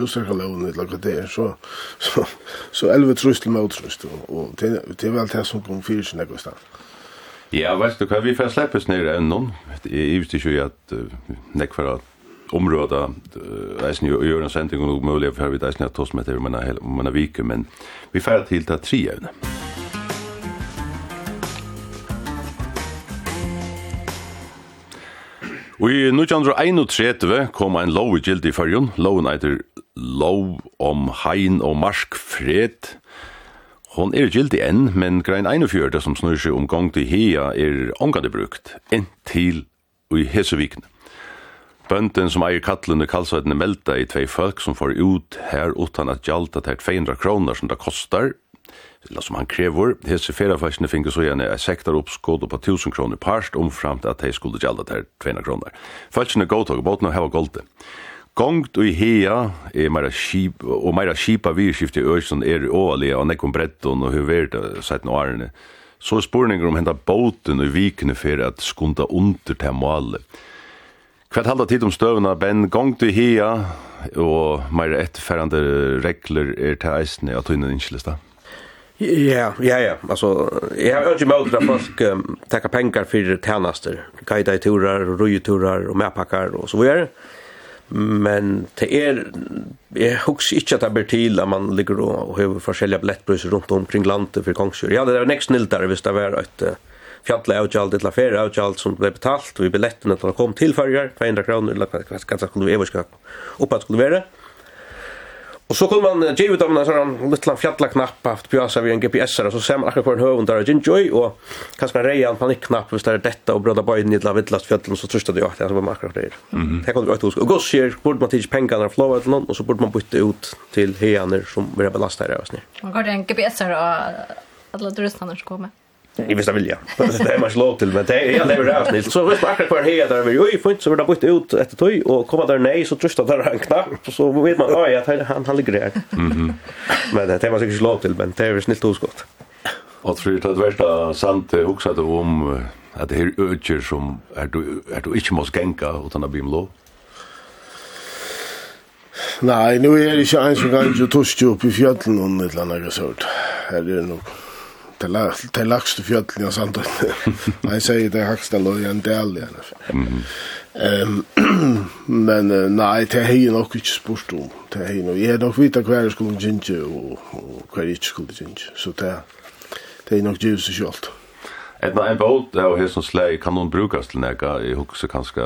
rusar kalon ett lagat det så så så elva trust till mot trust och det det är väl det som kommer fyrs någonstans. Ja, vet du hva, vi får slippes ned enn noen. Jeg visste ikke at uh, nek for at områda eisen jo gjør en sending og mulig for vi eisen at tos med det om man en vike, men vi får til ta tre evne. Og i 1931 kom ein lov i gild i fyrjun. Loven eitir lov om hein og marsk fred. Hon er gildig enn, men grein 41 som snur seg om gong til hea er ongade brukt, inntil og i hesevikene. Bønden som eier kattlen og melda i tvei folk som får ut her utan at gjalda til 200 kroner som det kostar, eller som han krever, hese ferafasjene finnes så gjerne er sektar oppskåd på 1000 kroner parst omframt at de skulle gjalda til 200 kroner. Falskene godtog båten og heva goldet. Gongt og hea er meira skip, og meira skipa virskifte i Øysund er i og nekkom bretton og huverda sætten no arene. Så er spurningar om henta båten og vikene for at skunda under til målet. Hvert halda tid om støvna, ben gongt og hea og meira etterferrande regler er til eisne at tøyne innskilista. Ja, ja, ja. Alltså, jag har inte möjlighet att folk um, tackar pengar för tjänster. Guida i turar, rojuturar och medpackar och så vidare. Mm Men det er, jeg husker ikke at det blir til at man ligger og, og har forskjellige billettbrøser rundt omkring landet for kongsjur. Ja, det er nekst sniltere hvis det var et fjallet avgjald, et lafere avgjald som ble betalt, og i billettene til å komme til farger, 200 kroner, eller hva skal det være, oppe at skulle være. Och så kommer man ge ut av en sån liten fjälla knapp att pjösa vid en GPS och så ser man akkurat hur en hövund där Jinjoy och kanske reja en panikknapp visst är detta och bröda böjden i villast fjällen så tröstade jag att det var man akkurat där. Det kunde jag inte Och goss ger borde man tidigt pengarna av flowet någon och så borde man byta ut till heaner som vill har belastat här. Man går en GPS och alla dröstarna som kommer. I visst vilja. Det är man slå till men det är jag lever rätt snill. Så visst bara kvar här där vi ju fint så vill han byta ut ett toy och komma där nej så trösta där en knapp så vet man oj att han han ligger där. Mhm. Men det är man säkert slå till men det är snilt oskott. Och du det värsta sant huxade om att det är öcher som är du är du inte måste gänka utan att bli blå. Nei, nu er det ikke en som kan ikke toske opp i fjallet noen et eller annet sort. Her er det nok det er lagst fjöllin og sandun. Han sier det er haksta loj en del Men nei, det er hei nok ikke spurt om. Det er nok. Jeg er nok vita hver jeg skulle gynge og hver jeg ikke skulle gynge. Så det er nok gyrst seg kjolt. Et en båt av hesson slag kan hon brukas til nega i hukse kanskje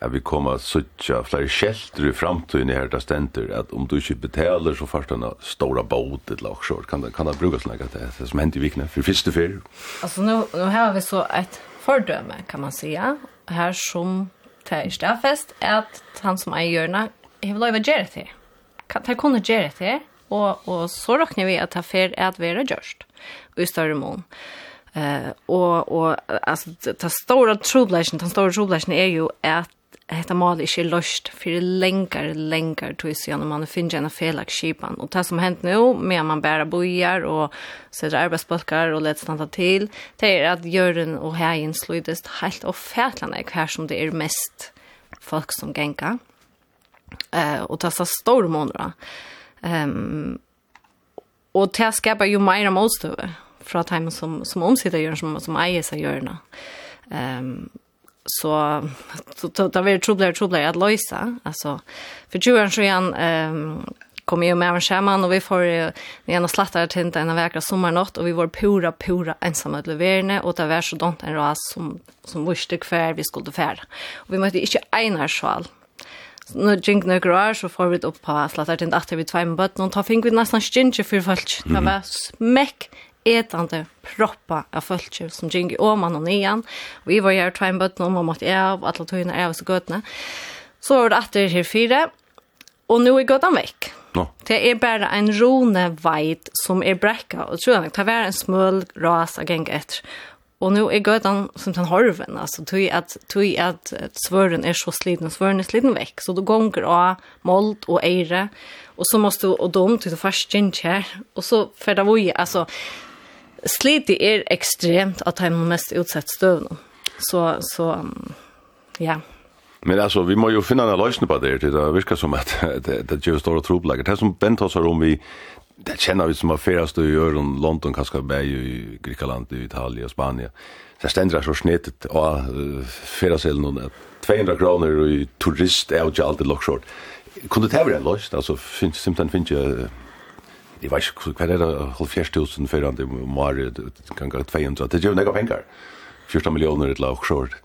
at vi kommer att söka flere skelter i framtiden her der stender, at om du ikke betaler, så først en stora båt eller offshore, kan, det, kan det brukes noe til det, det som hendte i vikene for første fyr? Altså, nå, nå har vi så et fördöme kan man säga, her som till er stedfest, at han som eier hjørnet, jeg vil lov gjøre. Kan, ta kunne gjøre det, og, og så råkner vi at det fer er at vi er gjørst, i større mån. Eh uh, och och alltså ta stora troblashen, ta stora troblashen är ju att hetta mal ikkje løst for lengar, lengar tog seg når man finner en felag skipan. Og det som hent nå, med man bæra bojar og sætter arbeidsbalkar og lett standa til, det er at jøren og heien slutest helt og fætlande hver som det er mest folk som genka. Uh, og det er så stor måneder. Um, og det skapar jo meira målstøve fra dem som, som omsitter jøren, som, som eier seg jørene. Um, så så det var trubbel trubbel att lösa alltså för ju är så igen ehm kom ju med en skärman och vi får igen och slattar till inte en vecka sommarnatt och vi var pura pura ensamma att leverera och det var så dant en ras som som visste kvar vi skulle färd. Och vi mötte inte ena själ. Så nu gick nu garage så får vi upp på slattar till att vi två med botten och ta fink vi nästan stinge för folk. Det var smäck etande proppa av fölkje som gikk åman og nian. Vi var her og bøtten om og måtte av, alle togene av oss gøtene. Så var det atter her fire, og nå er gøtene vekk. No. Det er bare en rone veit som er brekka, og tror jeg, det var en smøl ras av geng etter. Og nu er gøtan som den horven, altså tui at, tui at svøren er så sliten, svøren er sliten vekk, så du gonger av mold og eire, og så måste du, og dom, tui du først gynnt her, og så fer det vui, altså, Sliti er ekstremt at han mest utsett støvn. Så, så, ja. Men alltså vi måste ju finna en lösning på det. Det verkar som att det det gör stora trubbel. Det som Bent har om vi det känner vi som affärast i Öron, London, kanske Berg i Grekland, i Italien och Spanien. Det ständer så snittet och färdseln och 200 kronor i turist är ju alltid lockshort. Kunde det vara en lösning? Alltså finns det simpelthen finns ju Jeg vet ikke hva er det, halvfjerst tusen før han til Mare, kan gå 200, det gjør nekka penger. 14 millioner et lag, sjord.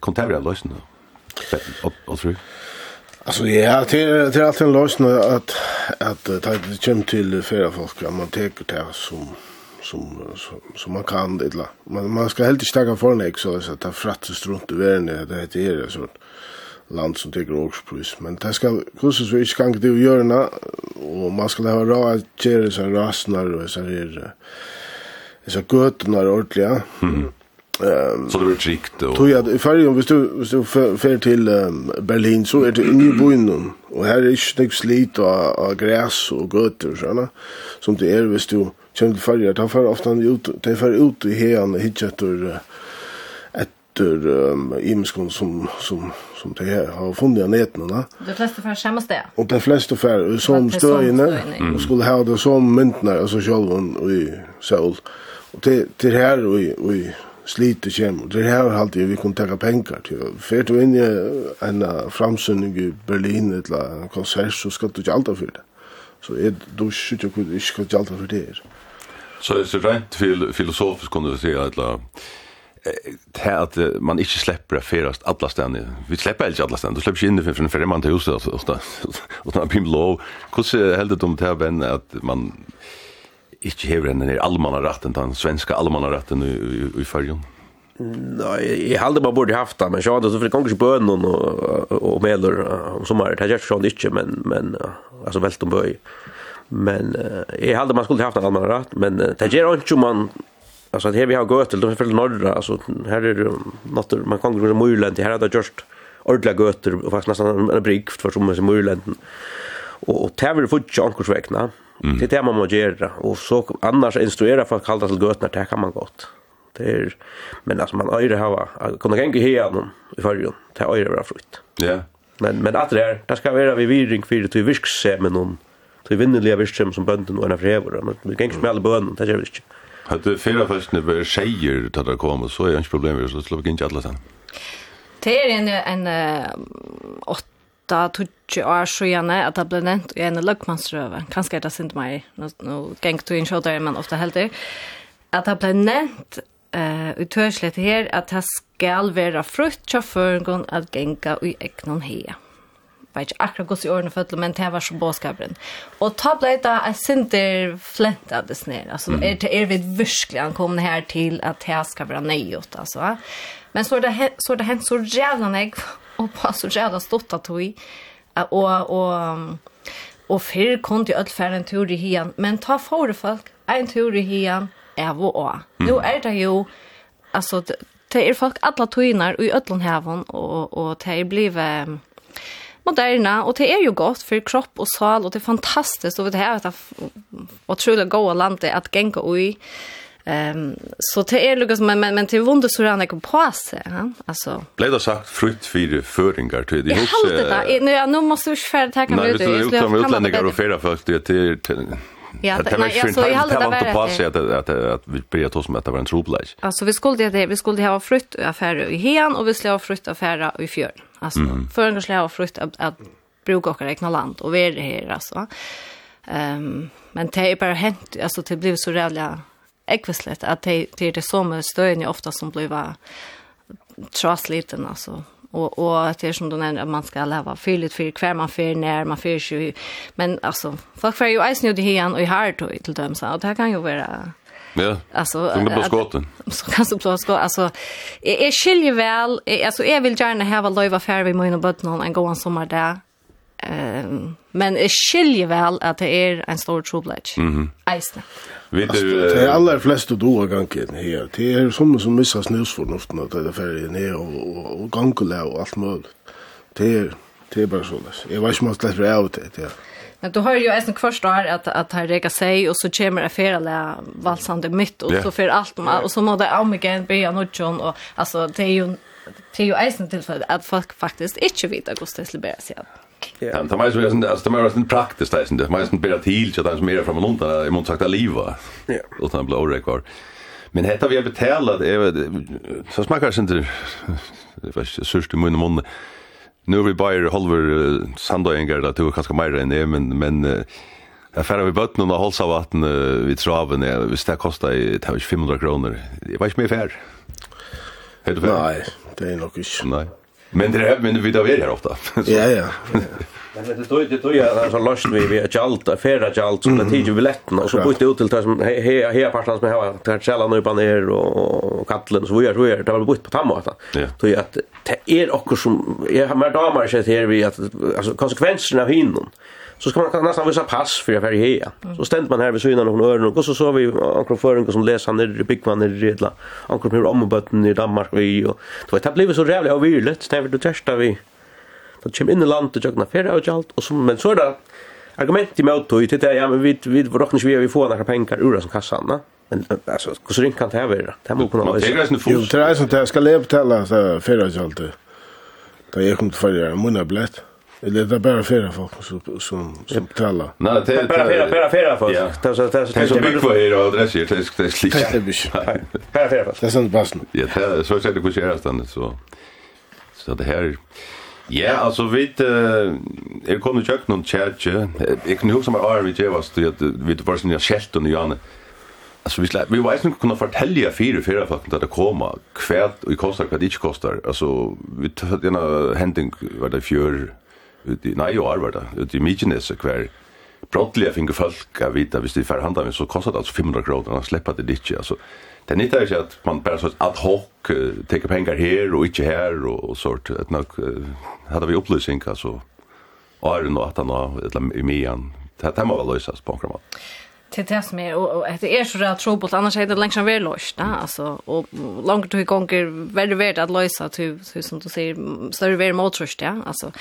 Kom til å være løsene, og tror Alltså ja, det det är alltid en lösning att att ta det kem till flera folk att man tar det som som som man kan det. Man man ska helt inte stäga för nek så så att ta fratt så strunt över det det heter så land som teker årspris. Men det skal kursus vi ikke kan ikke det å gjøre, og man skal ha råd at kjere seg rasnar og seg her, seg gøtene er ordentlige. Mm. Um, så det blir trikt? og... Tog jeg, i fergen, hvis du, hvis du fer til um, Berlin, så er det inne i byen, og her er ikke nek slit av, av græs og gøter, sånn, som det er hvis du kjenner til fergen. De fer ofta ut, de fer ut i hean, hitjetter, uh, efter um, imskon som, som, som det här har funnet av nätterna. De fleste för samme sted? Og de fleste för som støyene. mm. och skulle ha det som myntene, altså sjølven og i Seoul. Og til, til her og i, og i slite kjem. Det her har alltid vi kunne tega penger til. Fer du inn i en framsynning i Berlin eller en konsert, så skal du ikke alda for det. Så er du ikke ikke skal du ikke alda for det her. Så er det rent filosofisk kunne du si at det at man ikke slipper å ferast alla stedene. Vi slipper ikke alla stedene. Du slipper ikke inn for en fremman til huset, og da blir det lov. Hvordan heldet det om det å vende at man ikke hever henne ned allmannaratten, den svenska allmannaratten i, i, i fyrjon? Nei, jeg heldig man borde haft det, men sjå, det er kanskje bøn og, og meler om sommer, det er ikke sånn ikke, men, men altså velt om bøy. Men jeg halde man skulle haft en allmannaratt, men det er ikke om man alltså här vi har gått till då för norra alltså här är det något man kan gå till Myrland här hade just ordla götter och fast nästan en brygg för som i Myrland och och tävlar för Jankers vägna. Det är det man måste göra. Och så annars instruera för att kalla till götterna det kan man gott. Det är men alltså man öre ha kunna gänga här i förrjun det öre vara frukt. Ja. Men men att det är det ska vara vi viring för till med någon. Till vinner virksemen som bönden och en frävor men vi gängs med alla bönden, det gör vi inte. Att det fyra förstne var tjejer att det kom så är det inte problem med så vi inte alla sen. Det är en en åtta tutsi år sjøene at det ble nevnt i en løgmannsrøve. Kanskje er det sint meg, nå, nå geng du inn sjødere, men ofte heldig. At det ble nevnt uh, utørselig her at det skal være frutt sjåføren at genga i egnon hea vet ikke akkurat gått i årene for men det var så båskaperen. Og ta ble det jeg sinter flent av det sned. Altså, mm. er, er vi virkelig ankomne her til at det skal være nøyot, altså. Men så er det, så er det hent så jævla nek, og på så jævla stått at vi, og, og, og før kom til ødelferd en tur i hien, men ta for folk, en tur i hien, av og av. Mm. Nå er det jo, altså, det det er folk alla tøynar i öllun hevon og og det er blivet, moderna och det är ju gott för kropp och sal och det är fantastiskt och det här att otroligt goda land att gänga oj. Ehm um, så det är Lucas men men men till vonder så räna jag på sig, ja. Alltså. Blev det sagt frukt för föringar till det också. Ja, det. Nu nu måste vi färd ta kan vi det. är det utlänningar och färra folk det till Ja, nej, alltså jag hela det där att att att att vi började oss med att det var en troplats. Alltså vi skulle det vi skulle ha frukt affärer i hen och vi skulle ha frukt affärer i fjörn. Alltså mm. för en skulle ha frukt att, att bruka och räkna land och vi är här alltså. Ehm um, men det är bara hänt alltså det blev så rävliga ekvislet att det det är det som stöjen ofta som blir trassliten alltså och och att det är som du nämnde att man ska leva fylligt för kvar man för när man för ju men alltså folk får ju ice nu det här och i hard till dem så och det här kan ju vara Ja. Alltså du blir skotten. Så kan du bli skotten. Alltså är är skilje väl alltså jag vill gärna ha en love affair vi mina barn och en gå sommar där. Ehm men är skilje väl att det är en stor trubbelage. Mhm. Ice. Vet du det är alla flesta då gången här. Det är som som missar snusförnuften att det är färgen ner och och gångla och allt möjligt. Det är det är bara så där. Jag vet inte om det är rätt det. Men då hör ju även först då att att han rega sig och så kommer det fel där valsande mitt och yeah. så för allt och så mode jag om igen be jag något John och alltså det är ju det är ju även för att folk faktiskt inte vet att Gustav skulle bära sig. Ja, det måste ju sen alltså det måste ju praktiskt det sen det måste ju bättre till så att det mer från London i mot sagt att leva. Ja. Och sen blir. Men hetta vi har betalat är så smakar inte det var surst i munnen munnen nu är vi bara halver uh, sandöingar där tog ganska mer än det men men uh, Jag färra vi bötten och hållsa vatten uh, vid traven. Ja, hvis det kostar i 500 kronor. Det var inte mer färd. Helt färd? Nej, det är nog inte. Nej. Men det är men vi där är här ofta. Ja ja. Men det då det då jag har så lust vi vi att allt affärer att så det tiger biljetten och så bytte ut till det som här här parten som har tagit källan upp ner och kallen så vi gör så gör det var bytt på tamma att. Då är att det är också som jag har mer damer sett här vi att alltså konsekvenserna av hinnon så ska man nästan visa pass för jag är här. Så ständ man här vid synen av hon öron och så så vi ankor föring som läser ner i byggman i redla. Ankra hur om botten i Danmark vi och det var det blev så jävla och virligt när vi då testa vi. Då kommer in i landet och jagna färra och allt och så men så där argument i mot och det ja men vi vi rocknar vi vi får några pengar ur som kassan va. Men alltså hur så kan det här vara? Det måste på något vis. Det är så att jag ska leva till alltså färra och allt. Det är kom till förra månaden blett. Eller det är bara fyra folk som, som, som talar. Nej, det är bara fyra, bara fyra folk. Ja. Det är så det är så. Det är så mycket för er och adresser, det är det slikt. Det är mycket. Bara fyra folk. Det är sånt passen. Ja, det är så säkert hur ser det så. Så det här Ja, alltså vi är kommit kökt någon kärche. Jag kan huska mig Arne vi gevas det vi det var sån jag skält och Janne. Alltså vi vi vet inte kunna fortälja fyra fyra folk att det komma kvärt och i kostar kvad inte kostar. Alltså vi tar en händing var det fjör ut i, nej år var det, ut i Mykineset, kvar brottliga finger folk att vita, hvis de får handlar med så kostar det alltså 500 kronor, att släppa det dit, alltså. Det är inte så att man bara så ad hoc uh, tar pengar här och inte här och, och sånt. Att nog hade vi upplysning alltså. Är det något annat eller i mian. Det här måste lösas på något sätt till det som är och det är så där trobult, annars är det längs en väl löst va alltså och långt hur gånger väldigt värd att lösa till som du säger större väl mot ja alltså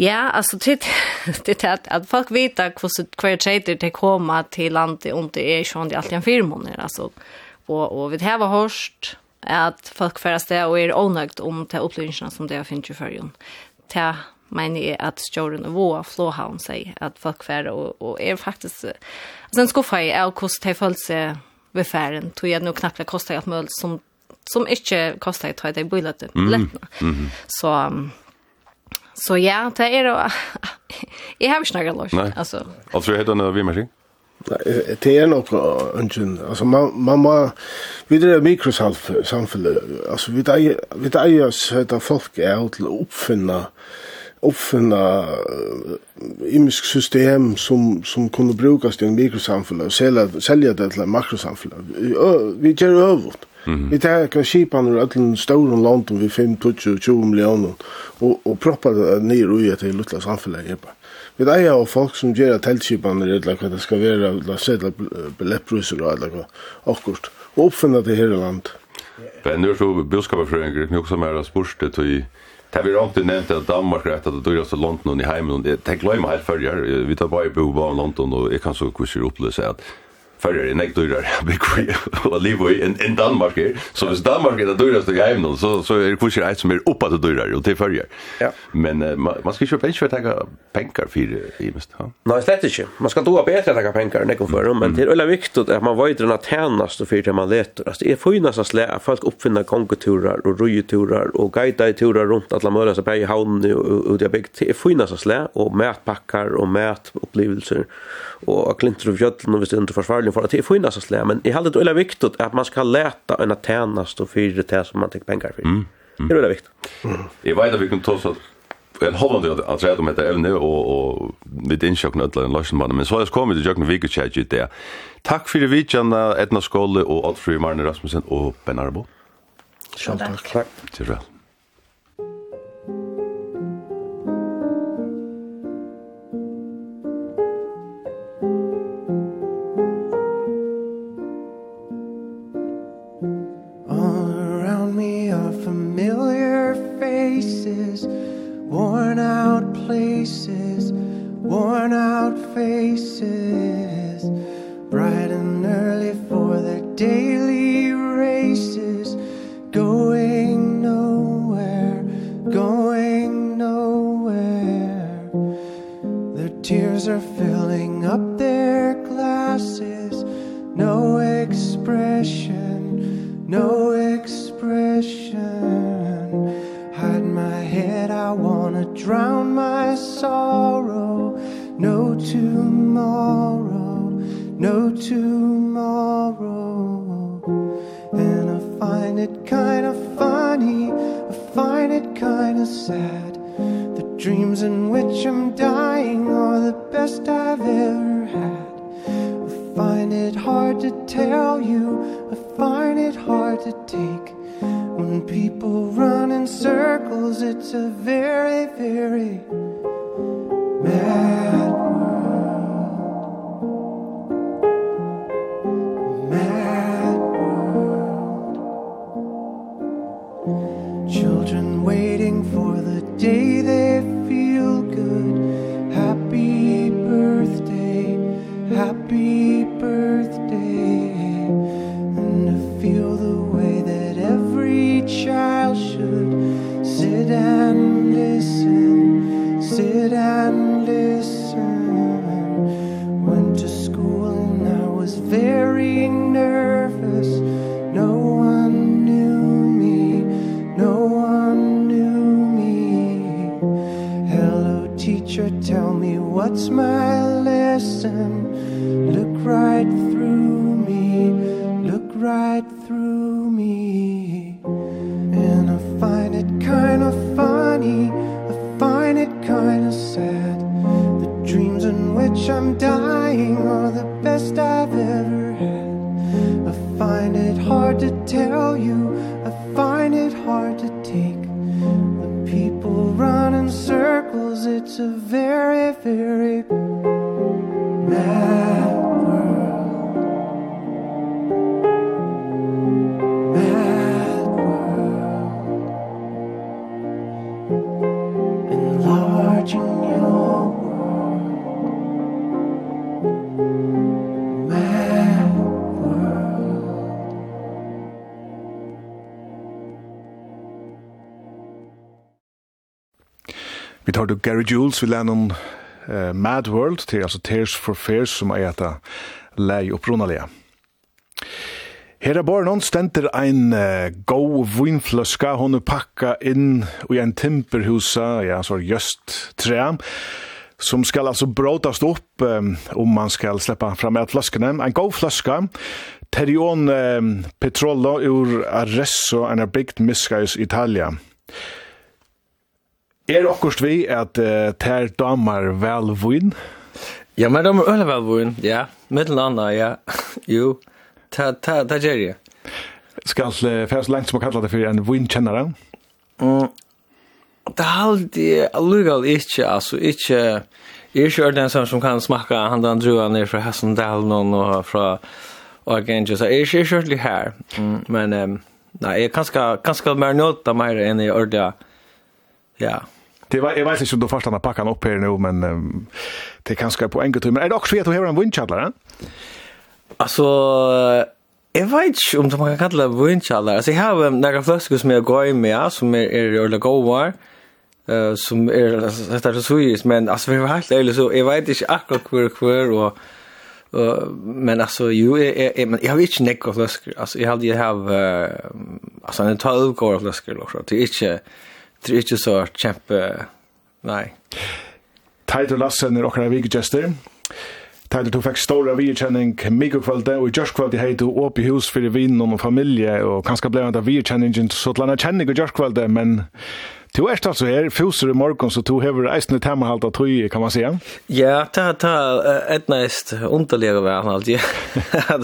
Ja, alltså det det att att folk vet att hur så kvar trader det komma till landet om det är ju de alltid en firma när alltså och och vi har hörst att folk färdas det och är onögt om de upplevelserna som det har finns i förrjun. Det men är att stjorden och våra flåhavn säger att folk färdas och, och är faktiskt sen skuffa i av kost det följs vid färden tror jag nog knappt kostar att möjligt som som inte kostar att ta det i bilen. Mm. Mm -hmm. Så Så ja, det är då jag har snackat lås alltså. Och så heter det vi Nei, Det er nok ønsken. Altså, man, man må... vi det mikrosamfunnet. Altså, vi er vi där görs heter folk å oppfinne uppfinna uppfinna imisk system som som kunde brukas en mikrosamfälle och sälja sälja det till makrosamfälle. Vi gör övrigt. Vi tar skipan ur öllum stórum landum vi 5, 20, 20 millioner og, og proppar det nir ui til luttla samfélagi epa. Vi eier av folk som gjer teltskipanir eller hva det skal være, eller sedla billettbruser og eller hva, akkurat, og oppfinna det her i land. Men nu er så boskaparfrøyngur, nu som er spurste til Det vi har nevnt at Danmark er et av det dyraste London i heimen. Det er glemmer helt før. Vi tar bare i bo av London, og jeg kan så hvordan oppløse at Färger är näkt dyrare att liv i än Danmark är. Så hvis Danmark är det dyraste i hemmen så, så är det kurser ett som är uppe att dyrare och till färger. Ja. Men uh, man, man ska köpa inte för att ta pengar för i mest. Ja. Nej, slett inte. Man ska då bättre ta pengar än för dem. Men det är väl viktigt att man vet den att tjänas då för det man letar. Alltså, det är finast att slä att folk uppfinna kongeturar och rojeturar och turer runt alla möjliga så på i havnen och det är byggt. Det är finast att slä och mätpackar och mätupplevelser och klinter och fjölln och visst inte försvarar det for, at det er finnes å slæ, men jeg har det veldig viktig at man skal läta en tjenest og fyre det som man tenker pengar for. Mm. Mm. Det er veldig viktig. Jeg vet at vi kan ta oss at en Holland att säga om det även nu och och vid insjökna alla en lösen men så har jag kommit till Jökna Vikechat ju där. Tack för det vidjande Edna Skolle och Alfred Marne Rasmussen och Benarbo. Tack. Tack. Tack. places worn out faces bright and early for the day. sorrow. No tomorrow. No tomorrow. And i find it kind of funny. I find it kind of sad. The dreams in which i'm dying are the best i've ever had. I find it hard to tell you. I find it hard to take. When people run in circles it's a very very Children waiting for the day they God's mercy Gary Jules vil lærne om uh, Mad World, til altså Tears for Fears, som er etter lei opprunalige. Her er bare noen stenter ein uh, go vinfløska, hun er pakka inn i en timperhusa, ja, så er just tre, som skal altså bråtast opp um, om man skal sleppa fram et fløskene. En go fløska, Terion um, Petrollo ur Arresso, en er bygd miskais Italia. Er okkurst vi at uh, ter damar vel vun? Ja, men damar øle vel vun, ja. Mittel anna, ja. jo, ta, ta, ta gjer jeg. Skal uh, færs langt som å kalla det for en vun-kjennare? Mm, det er jeg allugal ikkje, altså ikkje... Jeg er ikke ordentlig som kan smakka han den drua ned fra Hessendalen og fra Argentina, så jeg er ikke ordentlig her. Mm, men um, nei, jeg er kanskje, kanskje mer nåta mer enn jeg ordentlig, ja, Det var jag vet inte om du förstår att packa upp här nu men um, det kanske på enkelt men är det också vet du hur en windchallare? Alltså Jeg vet ikke om man kan kalla det vinkjaller. Altså, jeg har um, noen flasker som jeg går med, som er, er ordentlig gåvar, uh, som er, dette er så svis, men altså, vi er helt ærlig, så jeg vet ikke akkurat hver hver, og, og, men altså, jo, jeg, jeg, jeg, men, jeg har ikke nekka flasker. Altså, jeg har, jeg har, uh, altså, en 12 gåvar flasker, det er ikke, det är inte så kämpe, nej. Teitur Lassen er okra vikegester. Teitur du fikk stora vikekjenning mikrokvalde, og i jørskvalde hei du opp i hus fyrir vinn om familie, og kanskje blei han da vikekjenningen så til han er kjenning i jørskvalde, men Du er altså her, fuser i morgon, så du hever eisne temmerhalt av tøy, kan man säga. Ja, ta, ta, et näst underligere vær han Det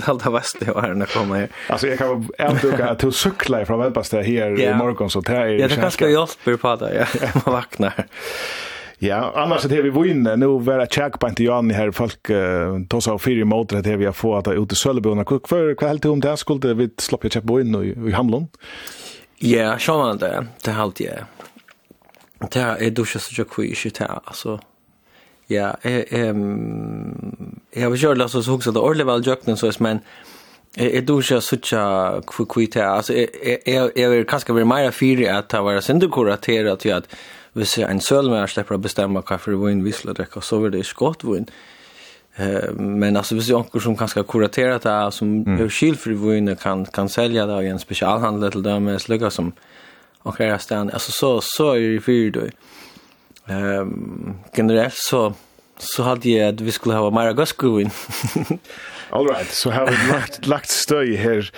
Alt av vestlige var han å kommer her. Altså, jeg kan ändå at du sykler fra velbastet her i morgon, så det er Ja, det kanskje hjälper på det, ja, man vaknar. Ja, annars det vi vinner nu var det checkpoint till Jan här folk uh, tog sig av fyra mot det vi har fått ut i Sölvebona. För kväll helt om det skulle vi släppa check in i, i Hamlon. Ja, sjön det. Det halt jag. Det er du ikke så kvitt, ikke det, altså. Ja, jeg, jeg, jeg har kjørt, altså, så hukset det ordentlig vel jøkken, så men jeg du ikke så kvitt det, altså, jeg, jeg, jeg vil kanskje være mer fyrig at det var syndekorateret til at hvis en sølmær slipper å bestemme hva for vinn vi skal drikke, så vil det ikke godt vinn. Eh, men alltså hvis det är någon som kanske har kuraterat det som mm. är skilfri för kan, kan sälja det i en specialhandel till dem med sluggar som och här stan alltså så så är det för då. Ehm generellt så så hade jag att vi skulle ha Mara Gaskuin. All right, så har vi lagt, lagt støy her.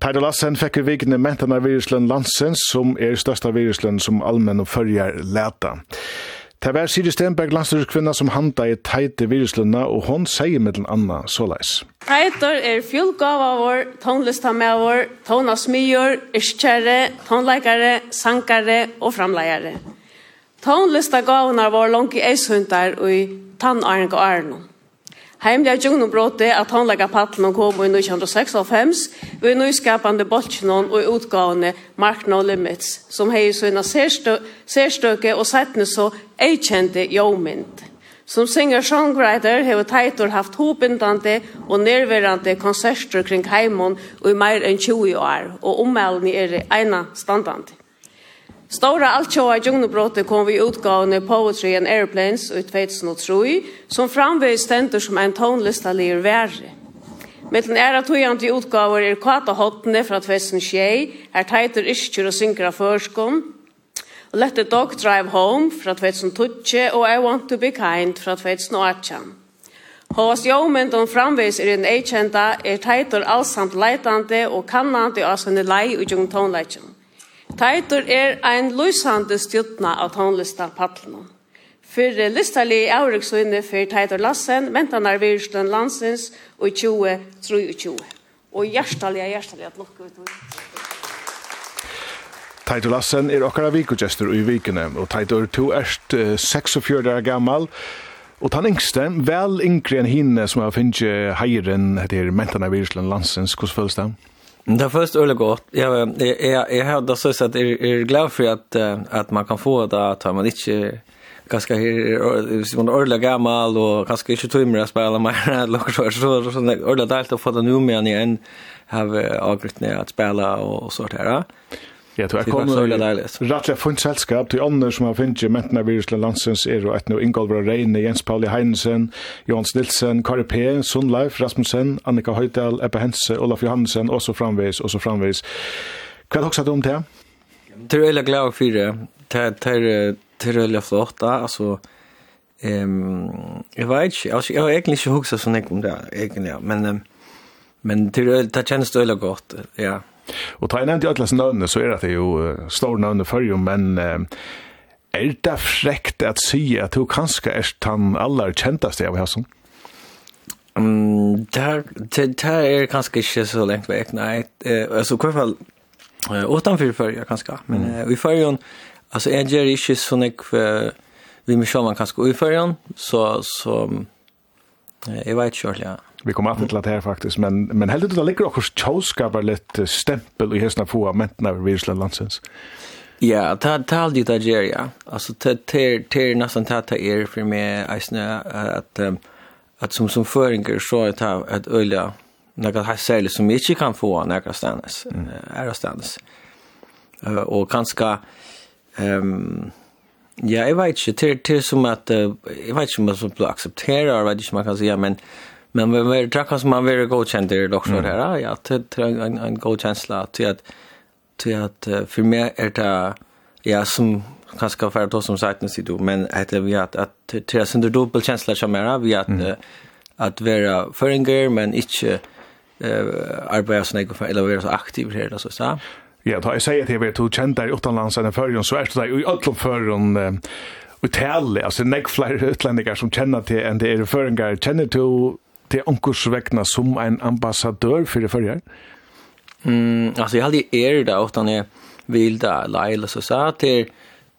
Peder Lassen fikk i vikene mentan av virusløn Lansens, som er størsta virusløn som allmenn og følger leta. Det var Siri Stenberg, landstyrskvinna, som handa i teite viruslunna, og hon sier mellom anna såleis. Teitor er fjulgava vår, tonlistamea vår, tonasmyr, iskjære, tonleikare, sankare og framleikare. Tonlistagavene vår langt i eishundar og i og arnum. Heimliga djungnum bråte at håndlega paddelen kom i 1996, ved nyskapande boltsjonon og utgavane Mark No Limits, som hei sina særstøke og sættne så eikjente jómynd. Som singer-songwriter har Teitor haft hobindande og nærverande konserter kring heimon og i mer enn 20 år, og ommeldene er eina standande. Stora alltjoa i kom vi utgavne Poetry and Airplanes i 2003, som framveg stender som en tonlista lir verre. Mittlen er at tøyant i utgaver er kvata hotne fra 2006, her teiter iskjur og synkra førskom, og Let the Dog Drive Home fra 2012 og I Want to Be Kind fra 2018. Hos jomend om framvis er en eikjenta er teitor allsamt leitande og kannande av sinne lei og djungtonleitjen. Teitur er ein lysande stjutna av tonlistan paddelen. Fyrir listarlig avriksvinne fyrir Teitur Lassen, mentanar virslun landsins og 2023. Og Og hjertalig at lukka ut. Teitur Lassen er okkara vikugestur i vikene, og Teitur, to erst 46 år gammal, Og den yngste, vel yngre enn hinne som har finnst heiren, heter Mentana Virsland Landsens, hvordan føles det? Det är först öle gott. Jag jag jag hävdar så att är är glad för att att man kan få det att man inte ganska här man öle gammal och ganska inte tummar spela mer eller så så så öle delt att få den nu mer har have avgritt ner att spela och sånt här. Ja, du er kommet rettelig funnet selskap til ånder som har funnet mentene Virusland landsens er og et noe Ingolver Reine, Jens Pauli Heinesen, Johans Nilsen, Kari P., Sundleif, Rasmussen, Annika Høydal, Ebbe Hense, Olaf Johansen, og så framveis, og så framveis. Hva er det også om det? Det er veldig glad for det. Det er veldig flott, da. altså... um, jeg vet ikke, altså, jeg har egentlig ikke huxat sånn mycket om det egentligen men men det det kjennes veldig godt, gott ja Og ta jeg nevnt i atlas nøvne, så er det jo uh, stor for jo, men uh, er det frekt at si at du kanskje er den aller kjenteste av hesson? Mm, det det, er kanskje ikke så lengt vekk, nei. Uh, altså, i hvert fall, uh, utenfor før kanskje, men uh, i før altså, jeg gjør ikke sånn jeg, uh, vi må sjå man kanskje i før så, så, uh, jeg vet ikke ja. Vi kommer att till att här faktiskt men, men helt det ligger också tjóskapar lite stämpel i hessna få av mentna over Virsland landsens. Ja, ta ta det där ja. Alltså te te te nästan ta ta er för mig eisne att att som som föringer så att ha ett öliga några här säljer som inte kan få några stannas. Är stannas. Eh och kanske ehm ja, jag vet inte till till som att jag vet inte om man så accepterar, vet inte man kan säga men Men vi var drack som man vill gå känd det dock så här ja till en en god känsla till att till att för mig är det ja som kanske för att som sagt nu sitter men att vi att att det är under dubbel känsla som är vi att att vara föringer men inte eh arbeta snägg för eller vara så aktiv här så så Ja, då jag säger att jag vet hur känd där utanlands än förrjön så är det i alla förrjön och tale, alltså neck fler utlänningar som känner till en det är förrjöngar känner till det onkurs vekna som en ambassadør för förra. Mm, alltså jag hade er där utan jag vill där leila, så sa det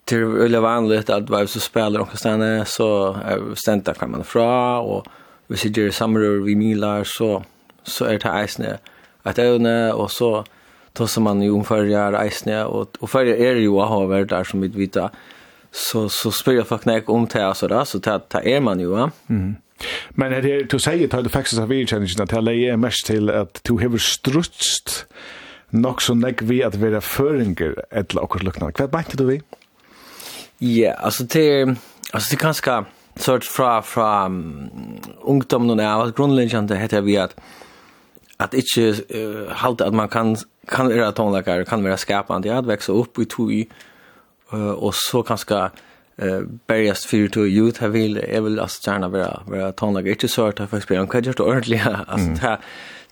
till eller vanligt att vem så spelar och stanna så stenta kan man fra och vi ser ju summer vi milar så så är det isne att öna och så då som man ju ungefär isne och och för är det ju ha varit där som vi vita så så spelar jag faktiskt om det alltså där så där er man ju va. Mm. Men er det du sier til du faktisk av virkjenningen at jeg leier mest til at du har strutst nok så nek vi at være føringer etter akkurat lukkna. Hva mente du vi? Ja, altså til altså det er ganske sort fra fra um, ungdommen og grunnleggjande heter vi at at ikke uh, halte at man kan kan være tonelager, kan vera skapende, ja, at vekse opp i tog uh, og så ganske eh bergast för to youth har vill är väl att gärna vara vara tonlager inte så att jag faktiskt en ordentligt alltså ta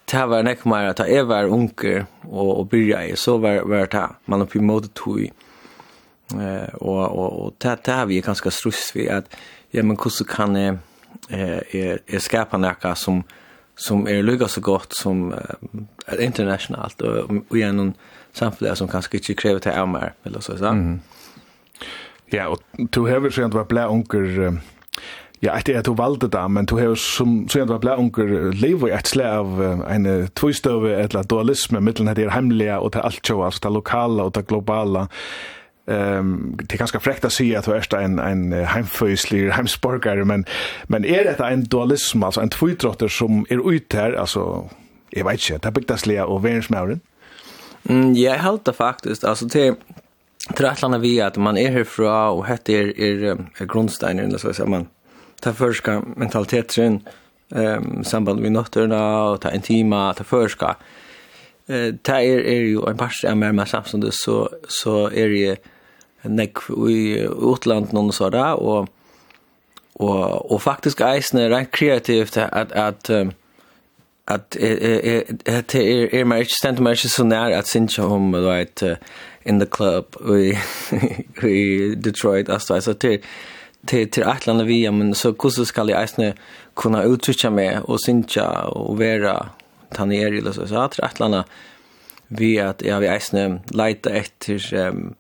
ta var näck mer att är var onkel och och börja i så var var ta man har mot to eh och och och ta ta vi ganska stress vi att ja men hur så kan eh eh skapa något som som är lugga så gott som internationellt och och genom samfällighet som kanske inte kräver till mer eller så så. Mm. Ja, og du hever sånn at du var blei unger, ja, etter at du valgte det, men du hever sånn at du var blei unger, lever et slag av en tvistøve et eller dualisme, mittelen at det er hemmelige, og det er alt jo, altså det lokale og det globala, Ehm um, det er ganske frekt å si at du er en en heimføyslig heimsborgare, men men er dette en dualisme, altså en tvåtrotter som er ute her, altså, jeg vet ikke, det er lea og verensmauren? Mm, jeg halte faktisk, alltså det tror att vi att man är härifrån och hette är er, er grundsteinen eller så att man ta förska mentaliteten ehm samband med nøtterna og ta intima ta förska eh ta är er ju en pass mer med samstundes så så är det nek i utland någon så där och och och faktiskt eisne rent kreativt att att, att at det er, er mer ikke stendt meg ikke så nær at synes om, du vet, in the club i, i Detroit, altså, altså, til, til, til et eller via, men så hvordan skal jeg eisne kunne uttrykke meg og synes og være tanjer, eller så, så til et eller annet via at jeg vil eisne leite etter, um,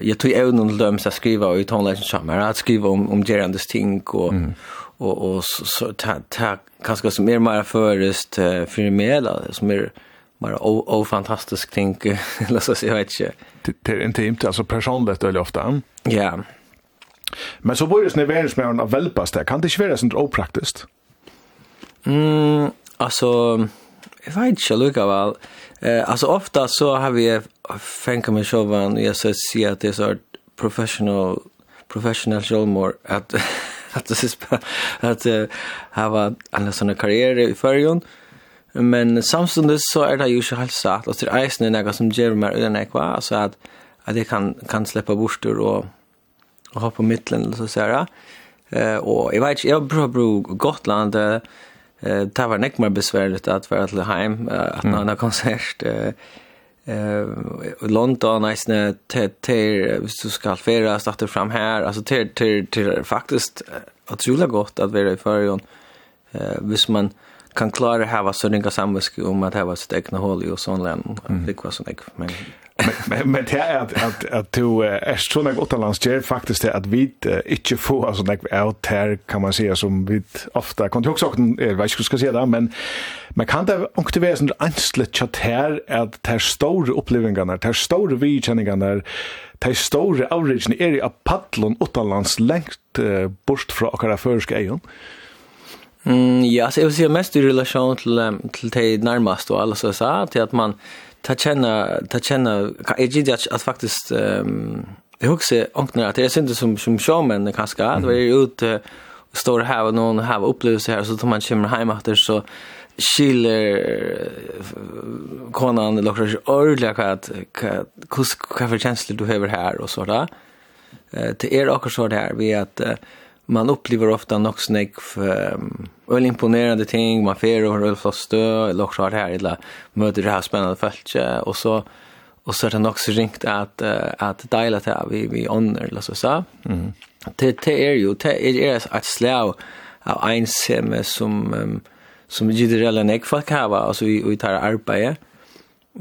jag tror även om de döms att skriva i tonlägen samar att skriva om om gerandes ting och mm och och så ta ta kanske som mer mer förrest för mig eller som är bara o fantastisk ting eller så jag inte. Det är inte inte alltså personligt eller ofta. Ja. Men så borde det vara mer en välpast där. Kan det inte vara sånt opraktiskt? Mm, alltså jag vet inte lika väl. Eh alltså ofta så har vi fänka mig showen jag så ser att det är så professional professional showmore att att det är att ha alla såna karriärer i förjon. Men samtidigt så är det ju så helt satt att det är ju något som ger mig den ekva så att att det kan kan släppa borstor och och ha på mitten eller så så. Eh och jag vet jag bra bro Gotland eh det var näck mer besvärligt att vara till hem att någon konsert eh eh London nästan till till så ska färra starta fram här alltså till till till faktiskt otroligt gott att vara i förgon eh vis man kan klara ha vad sådana samvisk om att ha sitt egna hål i och sån län det var sån men men men det är att att att du är så något återlands ger faktiskt det att vi inte får alltså något out här kan man säga som vi ofta kan jag också jag vet inte hur ska säga det men man kan det också vara sånt anslet chat här att det stora upplevelserna det stora vidkänningarna är store stora er i Apatlon utanlands längst bort från akkurat förska egen? Mm, ja, så jag vil mest i relation till till det de och alla så som sa, att man, ta känna ta känna jag gillar att, att faktiskt ehm jag huxar anknar att det är synd som som showman kanske att vara ute står här och någon har upplevelse här så tar man kommer hem efter så skiller konan lockar sig ordentligt vad hur för känslor du har här och så där. Eh till er också så där vi att man upplever ofta nog snäck för öl imponerande ting. Man får och öl fast stö eller också har det här illa möter det här spännande fältet. Och så och så är det nog så ringt att att dela det vi vi honor eller så så mm. det det är ju det är att slå av en sem som um, som ju det redan jag för kava alltså vi vi tar arbete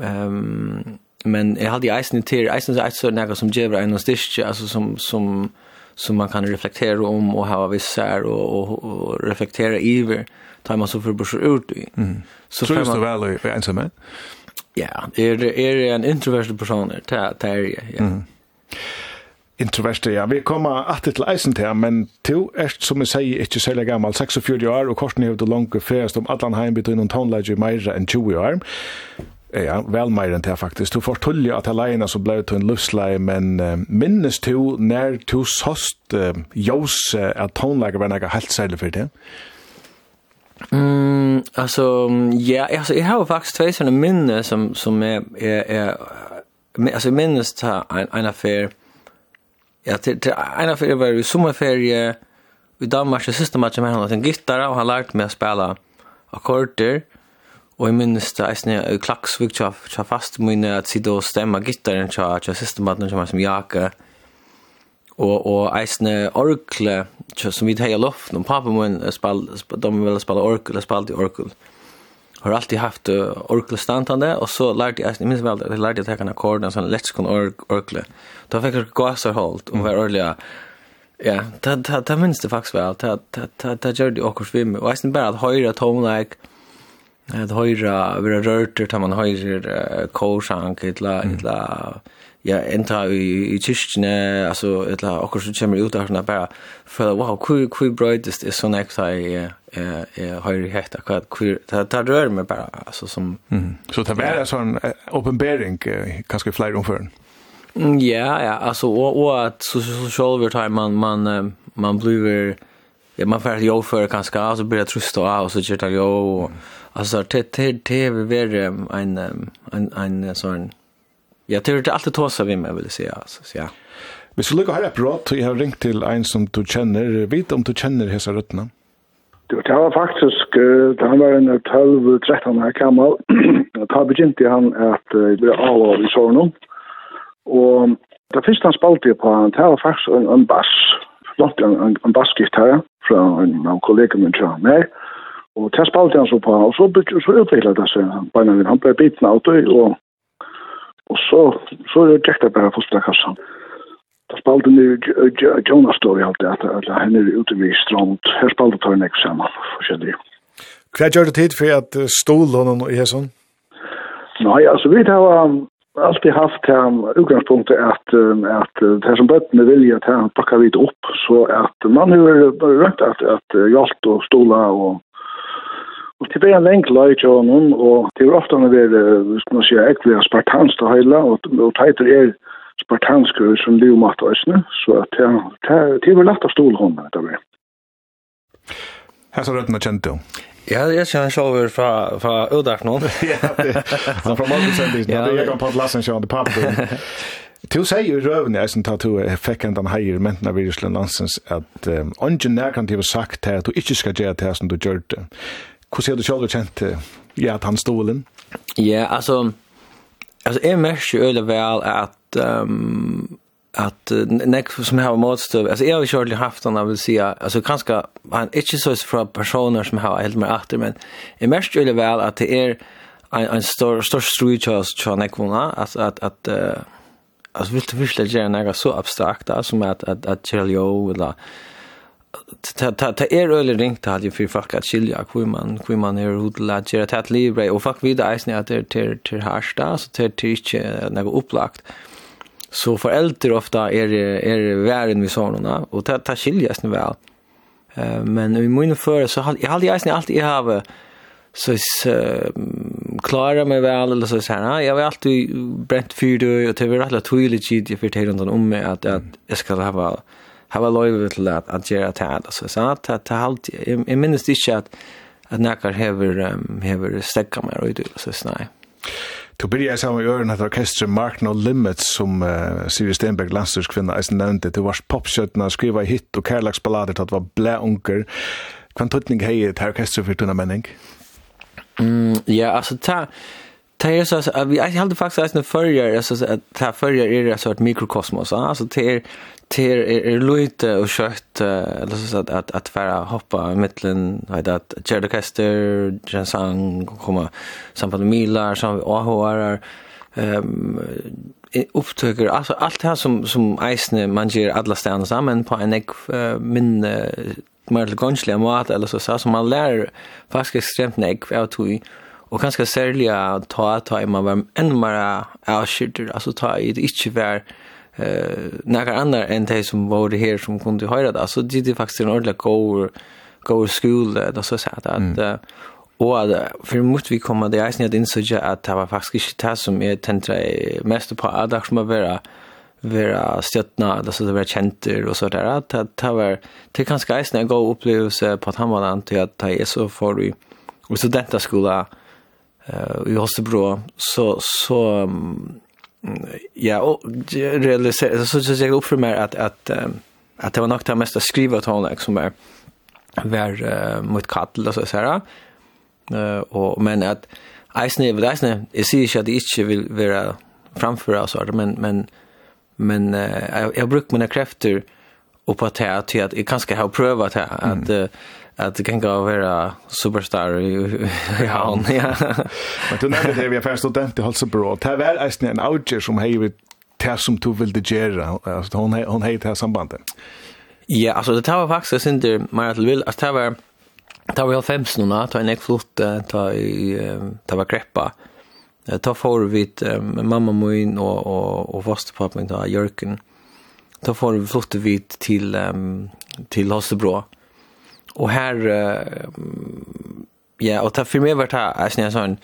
ehm men jag hade ju isen till isen så att så något som ger en stitch alltså som som som man kan reflektera om och ha vissa och, och, och reflektera över tar man så för ut i. Mm. Så tror du väl i ensamhet? Ja, är det är en introvert person där där är ja. Mm. Introvert ja. Vi kommer att till isen där men to är som jag säger inte så gammal 46 år och korsen är det långt fäst om Atlanheim between on town like Meira än 20 år. Ja, vel mer enn det faktisk. Du får tullje at alene så blei du en livsleie, men uh, minnes du når du såst uh, jås uh, at tonelager var noe helt særlig for det? Mm, altså, ja, altså, jeg har jo faktisk tve sånne minne som, som er, er, er, altså, jeg minnes ta en, en affær, ja, til, til en affær var i sommerferie i Danmark, det siste matchen med han, at en gittara, og han lærte meg å spille akkorder, og Og jeg minnes det eisne i tja, tja fast mine at sida og stemma gittaren tja, tja systematen tja som jaka. Og, og eisne orkle tja som vi teia loft, og pappa min spal, de ville spala orkle, spalte orkle. Har alltid haft orkle standande, og så lærte jeg, jeg minnes vel, jeg lærte jeg tekka akkord, en sånn letskon orkle. Da fikk jeg gasarhold, og var orkle, Ja, ta ta ta minst det faktisk vel, Ta ta ta gjorde det också för mig. Och sen bara att höra tonläge att höra vi har rört att man höjer uh, korsang mm. eller ja enta i i kyrkne alltså eller också så kommer ut där bara för wow hur hur brightest är så next i eh eh höjer hetta vad hur det där rör mig bara alltså som mm. så det var sån en uppenbarelse kanske flyr om förn ja ja alltså och och att så så så över time man man man blir ja man får ju för kanske alltså blir det och så kör det ju Alltså det det det vi ver en en en sån Jag tror det alltid tåsa vi med vill säga alltså så ja. Vi skulle gå här på till jag har ringt till en som du känner, vet om du känner hesa rötterna. Det var faktiskt det han var en 12 13 år gammel. Da begynte han att bli av i sorgen. Och det første han spalte på han det var faktiskt en, en bass. Långt en, en, en bassgitarr från en, en kollega min tror mig. Og det spalte han så på, og så, så utviklet det seg. Beina min, han ble biten av det, og, og så, så gikk det bare fosterkassan. Det spalte nu Jonas Story alt det, at han er ute ved strand. Her spalte tar en sammen, forskjellig. Hva gjør det tid for at stol honom i hesson? Nei, altså vi har alltid haft det utgangspunktet at, at det som bøttene vilja at han pakka vidt opp, så at man har rønt at, at hjalt og stola og Og det er en lengt løy til honom, og det er ofte han er, skal man sige, ekvig av spartansk til heila, og, og teiter er spartansk som livmatt og æsne, så det er vel lett av stol honom, det er. Her så rødden er kjent du. Ja, jeg kjenner så over fra, fra Udak nå. ja, det er fra Malmøsendisen, det er jeg kan på at Lassen kjønne pappen. Du sier jo røven i eisen til at du fikk en den heier menten av virusland landsens at ungen um, nærkant har sagt til at du ikke skal gjøre det som du gjør det. Hvordan har du selv kjent ja, at han stolen? Ja, altså, altså jeg merker jo veldig vel at um, att nek som har motstøv, alltså jag har ju aldrig haft han vill säga alltså kanske han inte så från personer som har helt mer åter men är mest ju väl att det är en en stor stor street hos Chanekuna att att att alltså vill det vill det gärna något så abstrakt som att att att Chelio eller ta er öle ringt til ju för folk att skilja hur man, hur man er hodla til at et liv og folk videre eisen att det er til harsta så det er inte något upplagt Så foreldre ofta är är væren vi sånne, och ta ta skiljas nu vel. Men i mine för så jag hade eisen alltid jag har så är klara meg väl eller så så här jag har alltid brent fyrt, och det var att tydelig tid för fyrte om mig att att jag ska ha hava loyve til at at gera tað så så at at halt i minst ikkje at at nakar hever um, hever stekka mer og så snæ. Du blir jeg sammen i øren at orkestret Mark No Limits, som uh, Siri Stenberg, landstyrskvinna, eisen nevnte, du var popskjøttene, skriva hit og kærlagsballader til at var blæ unger. Hva tøtning hei til orkestret for tunne menning? Mm, ja, altså, ta... Det är så att vi hade faktiskt en förrjär, alltså att här är det så ett mikrokosmos, alltså det är till är er, lite och kött eller så att att att vara hoppa i mitten vet att Jerry Kester Jensen komma samt Mila som AHR ehm upptöker alltså allt det här som som Eisne man ger alla stanna samman på en uh, min uh, mer gångsliga mat eller så så som man lär faktiskt extremt nek av tog och ganska särliga ta ta i man var ännu mer avskjuter alltså ta i det inte var eh några andra än de som var det här som kunde höra det så det är faktiskt en ordentlig go go school där så så att Och för måste vi komma det är inte så jag att det var faktiskt inte det som är tentra mest på att det som vara vara stöttna eller så det var känt och så där att det var det kanske är en gå upplevelse på att han var antar att det är så för vi och studentaskola eh i Hosebro så så ja, og realisere, så så jag upp för mig att, att, att det var nog det mest å skrive åt honom som er vær uh, mot kattel og så sier uh, Eh och men att Eisne, vid Eisne, jeg sier ikke at att det inte vill vara framför oss, men, men, men uh, jag, jag brukar mina kräfter och på at jeg till att jag kanske har prøvet det at, att uh, att det kan gå vara superstar i han ja. men du nämnde det vi har först student i Holsebro, det var nästan en outer som hej det som du ville göra alltså hon hon hej det sambandet. Ja alltså det var faktiskt inte mer att vill att det var det var 50 nu ta en flott ta i ta var kreppa. ta för vi mamma min och och och fastpappa min ta Jörgen ta för vi flyttade vid till till Hasselbro och här uh, ja och ta för mig vart här är en sån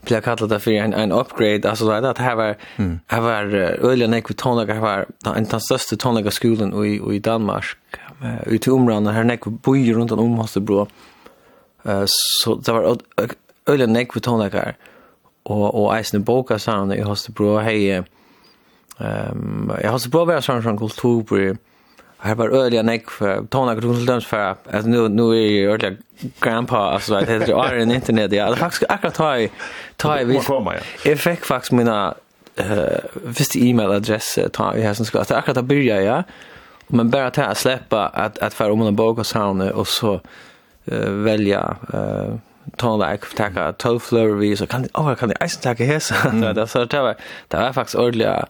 blir kallat det för en en upgrade alltså så att här var här var öliga nek vi tonlager var en den största tonliga skolan i i Danmark ut i områden här nek bor runt om Hostebro eh så det var öliga nek vi tonlager och och isen boka sån i Hostebro hej ehm jag har så bra vara sån från kultur här var öliga nek för tona grundlöms för att nu nu är ju öliga grandpa alltså att det är en internet ja. Faktiskt akkurat ta i ta i vi jag fick faktiskt mina eh visst e-mailadress ta i här som ska att akkurat att börja ja. Men bara ta att släppa att att för om en bok och sound och så välja eh tona like att ta 12 flower vi så kan åh kan det isen ta här så det så det var det var faktiskt öliga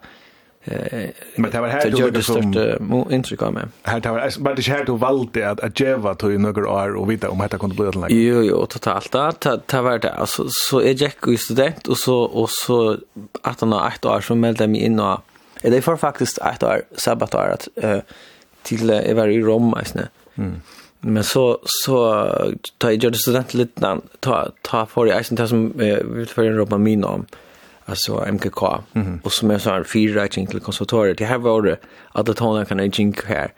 Men det var här du gjorde stort intryck av mig. Här det var men det här då valde att att geva till några år och vita om detta kunde bli längre. Jo jo totalt där det var det alltså så är Jack ju student och så och så att han har ett år som meldte mig in och är det för faktiskt ett år sabbatår att eh till är var i Rom alltså. Mm. Men så så ta jag gjorde student lite ta ta för i isen det som vill för en Roma min om. Mm alltså MKK mm -hmm. och som är så här fyra jing till konservatoriet. Det här var det alla tonen kan jag jing här.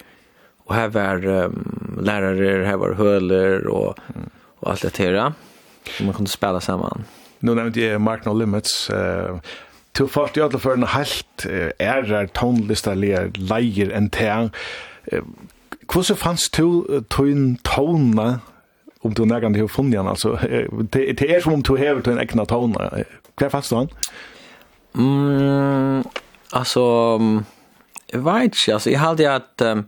Och här var um, lärare, här var höler och mm. och allt det där. som man kunde spela samman. Nu nämnde jag Mark No Limits eh uh, till jag för en helt är tonlista lejer en tär. Hvordan fanns du tøyn tona om du nägande har funnit han, altså, det är som om du har en egna tona Hva er fast han? Mm, altså, jeg vet ikke, altså, jeg halte at, um,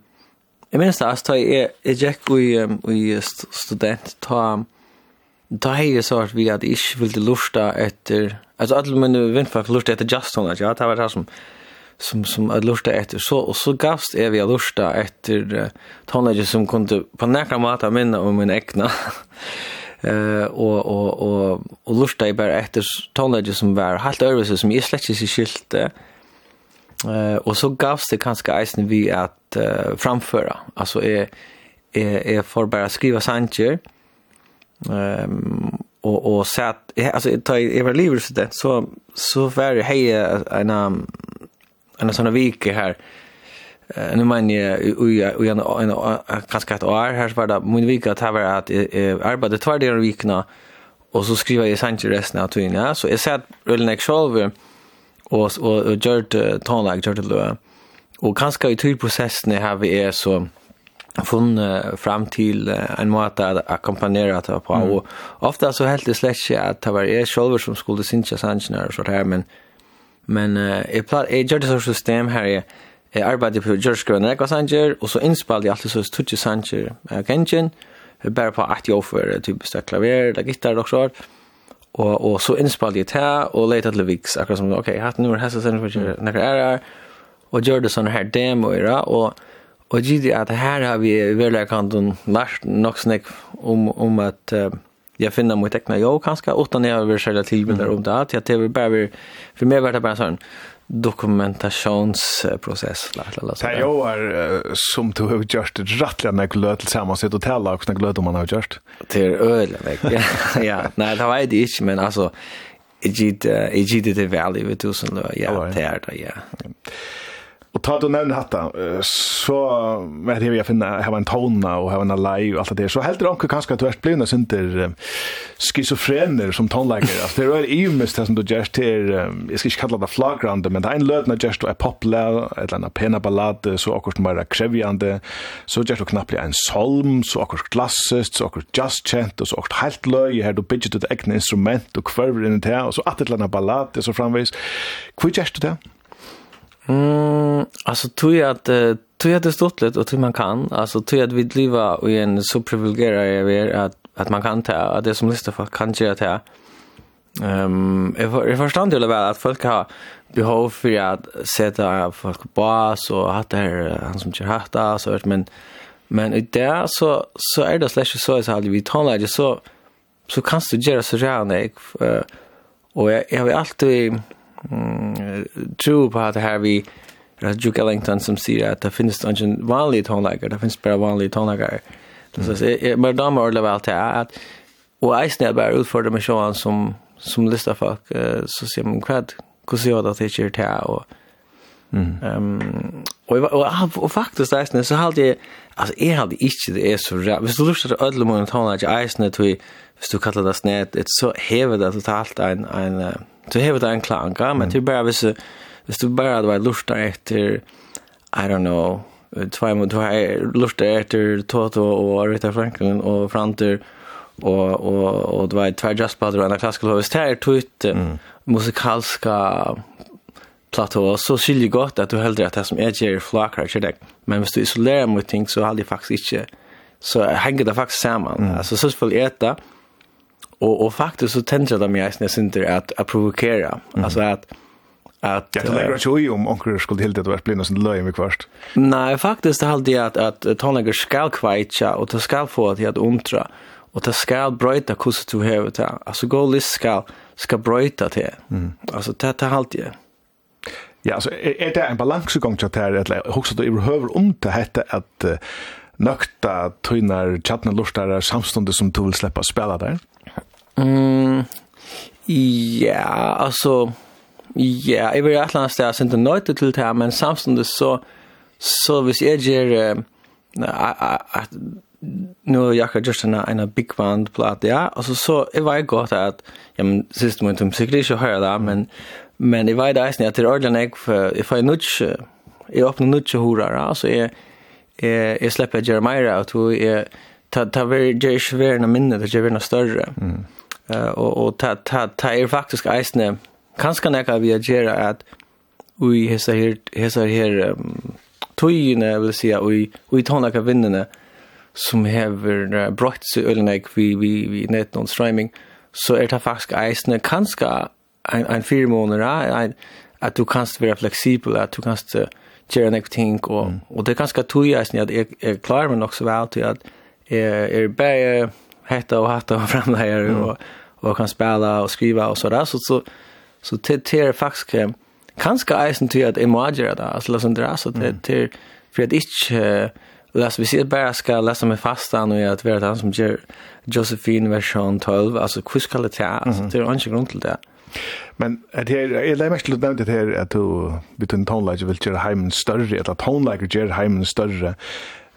jeg minns det, altså, jeg, jeg gikk i, um, i student, ta, ta hei så at vi at jeg ikke ville lusta etter, altså, alle mine vindfag lusta etter just hon, ja, det var det som, som som att lusta efter så och så gavst är vi att lusta efter uh, tonage som kunde på nära mata minna om min äckna eh och och och och lusta jag bara efter tonläge som var helt övervis som är slett inte skilt eh och så gavs det kanske isen vi att uh, framföra. Alltså är är är för bara skriva sanger ehm och och så att alltså ta i var livet så så var det hej en en sån vecka här nu men jag och jag en kanske ett år här så var det min vecka att var att arbeta två dagar i veckan. Och så skriver jag sent resten av tiden ja. Så jag satt väl next show och och gjort tonlag gjort det och kanske i tur processen har vi är så från fram till en måte att ackompanjera det på. Mm. och ofta så helt det släcks att det var jag själv som skulle synka sanchen och så där men men eh jag plat jag gjorde så system här Jeg arbeidde på Gjørskøren Ega Sanger, og så innspiller jeg alltid så Tutsi Sanger av Genshin, bare på at jeg offer, typisk klaver, det gitar og sånt. Og, og så innspiller jeg til, og leter til Viks, akkurat som, ok, hatt nummer hessa sender for nekker er her, og gjør det sånne her demoer, og, og gitt at her har vi veldig kanten lært nok snakk om, om at uh, jeg finner mot egna jo, kanskje, utan jeg har vært selv tilbilder om det att jag vill bara for meg vart det bare sånn, dokumentationsprocess eller så. Det är som du har gjort det rättliga när glöd tillsammans i och tälla och när glöd man har gjort. Det är öl Ja, nej det var det inte men alltså i git i git det väl i så ja, det är det ja. Och ta då nämn hatta så vad det jag finna ha en tona och ha en lei och allt det så helt det anka kanske att du är blivna synter schizofrener som tonlägger alltså det är ju mest som du just till jag ska inte kalla det flagrande men det är en lötna just a popla eller en pena ballad så akkurat mer krävjande så just och knappt en psalm så akkurat klassiskt så akkurat just chant och så akkurat helt löje här du bidget ett egna instrument och kvarver in det här och så att ett landa ballad så framvis kvitchest det Mm, alltså tror jag att tror jag det stort lite och tror man kan alltså tror jag att vi lever i en så privilegierad är att att man kan ta att det som lyssnar för kan göra det. Ehm um, jag förstår det väl att folk har behov för att sätta folk på så och att det är han som kör hatta så vet men men i det så så är det slash så så hade vi talat så så kan du göra så gärna jag och jag jag har alltid mm, tro på at her här vi Raj Duke Ellington som sier at det finns en vanlig tonläggare, det finnes bare vanlige tonläggare. Mm. Så jeg bare damer ordentlig vel til at og Att, och bare snäll bara utförde med showan som, som listar folk så sier man hva, hur ser det at det är det här och Mm. Ehm och och och faktiskt där så hade jag alltså jag hade inte det är så rätt. Visst du lustar öll om att hålla dig isen du kallar det snett. Det så häver det totalt en en Du har det en klanka, men det är bara hvis, hvis du bara hade lustar efter, I don't know, två mot två lustar efter Toto och Rita Franklin och Franter och och och det var två jazzband och en klassisk host här tut musikalska platå så skiljer gott att du hellre att det som är Jerry Flacker så där men hvis du isolerar mot ting så hade faktiskt inte så hänger det faktiskt samman alltså så skulle äta Och och faktiskt så tänker jag mig nästan inte att att provocera Mm. Alltså att att Jag tänker ju om onkel skulle helt det var blinda sin löj med kvart. Nej, faktiskt det hade jag att att tonlägger skall kvicha och det skall få att jag ontra och det skall bryta kus du have det. Alltså gå list skall ska bryta det. Mm. Alltså det det halt jag. Ja, alltså är det en balansgång till det eller också då överhöver om det hette att nökta tynar chatna lustar samstundes som du vill släppa spela där. Mm, ja, altså, ja, jeg vil et eller annet sted, jeg synes det nøyte til det her, men samtidig så, så hvis jeg gjør, at, nu har jag just en en big band plat ja och så så är det gott att ja men sist men inte säkert så hör där men men det var det är att det ordentligt jag för if I nudge jag öppnar nudge hurra alltså är är är släpper Jeremiah ut och är ta ta very Jewish värna minne det Jewish större mm. Eh och och ta ta ta er faktisk eisne kanskje nekka vi gjera at vi hesa her hesa her um, tøyne vil si ui ui tona ka vinnene som hever uh, brått seg ølenek vi, vi, vi nett noen streaming, så er det faktisk eisne kanskje en, en fire måneder, en, at du kan være fleksibel, at du kan uh, gjøre nek ting, og, mm. og det er kanskje tog eisne at jeg, jeg klarer meg nok så vel til at jeg er bare hetta och hatta och framlägger mm. och och kan spela och skriva och så där. Så så så till till faktiskt kan kanske isen till att imagera det alltså låt det så det till för att inte läs vi ser bara ska läsa med fastan nu att vara han som ger Josephine version 12 alltså quiz ska det alltså det är inte grund till det Men at här jeg leier mest til det här at du bytte en tonelager vill göra heimen större eller tonelager gör heimen större.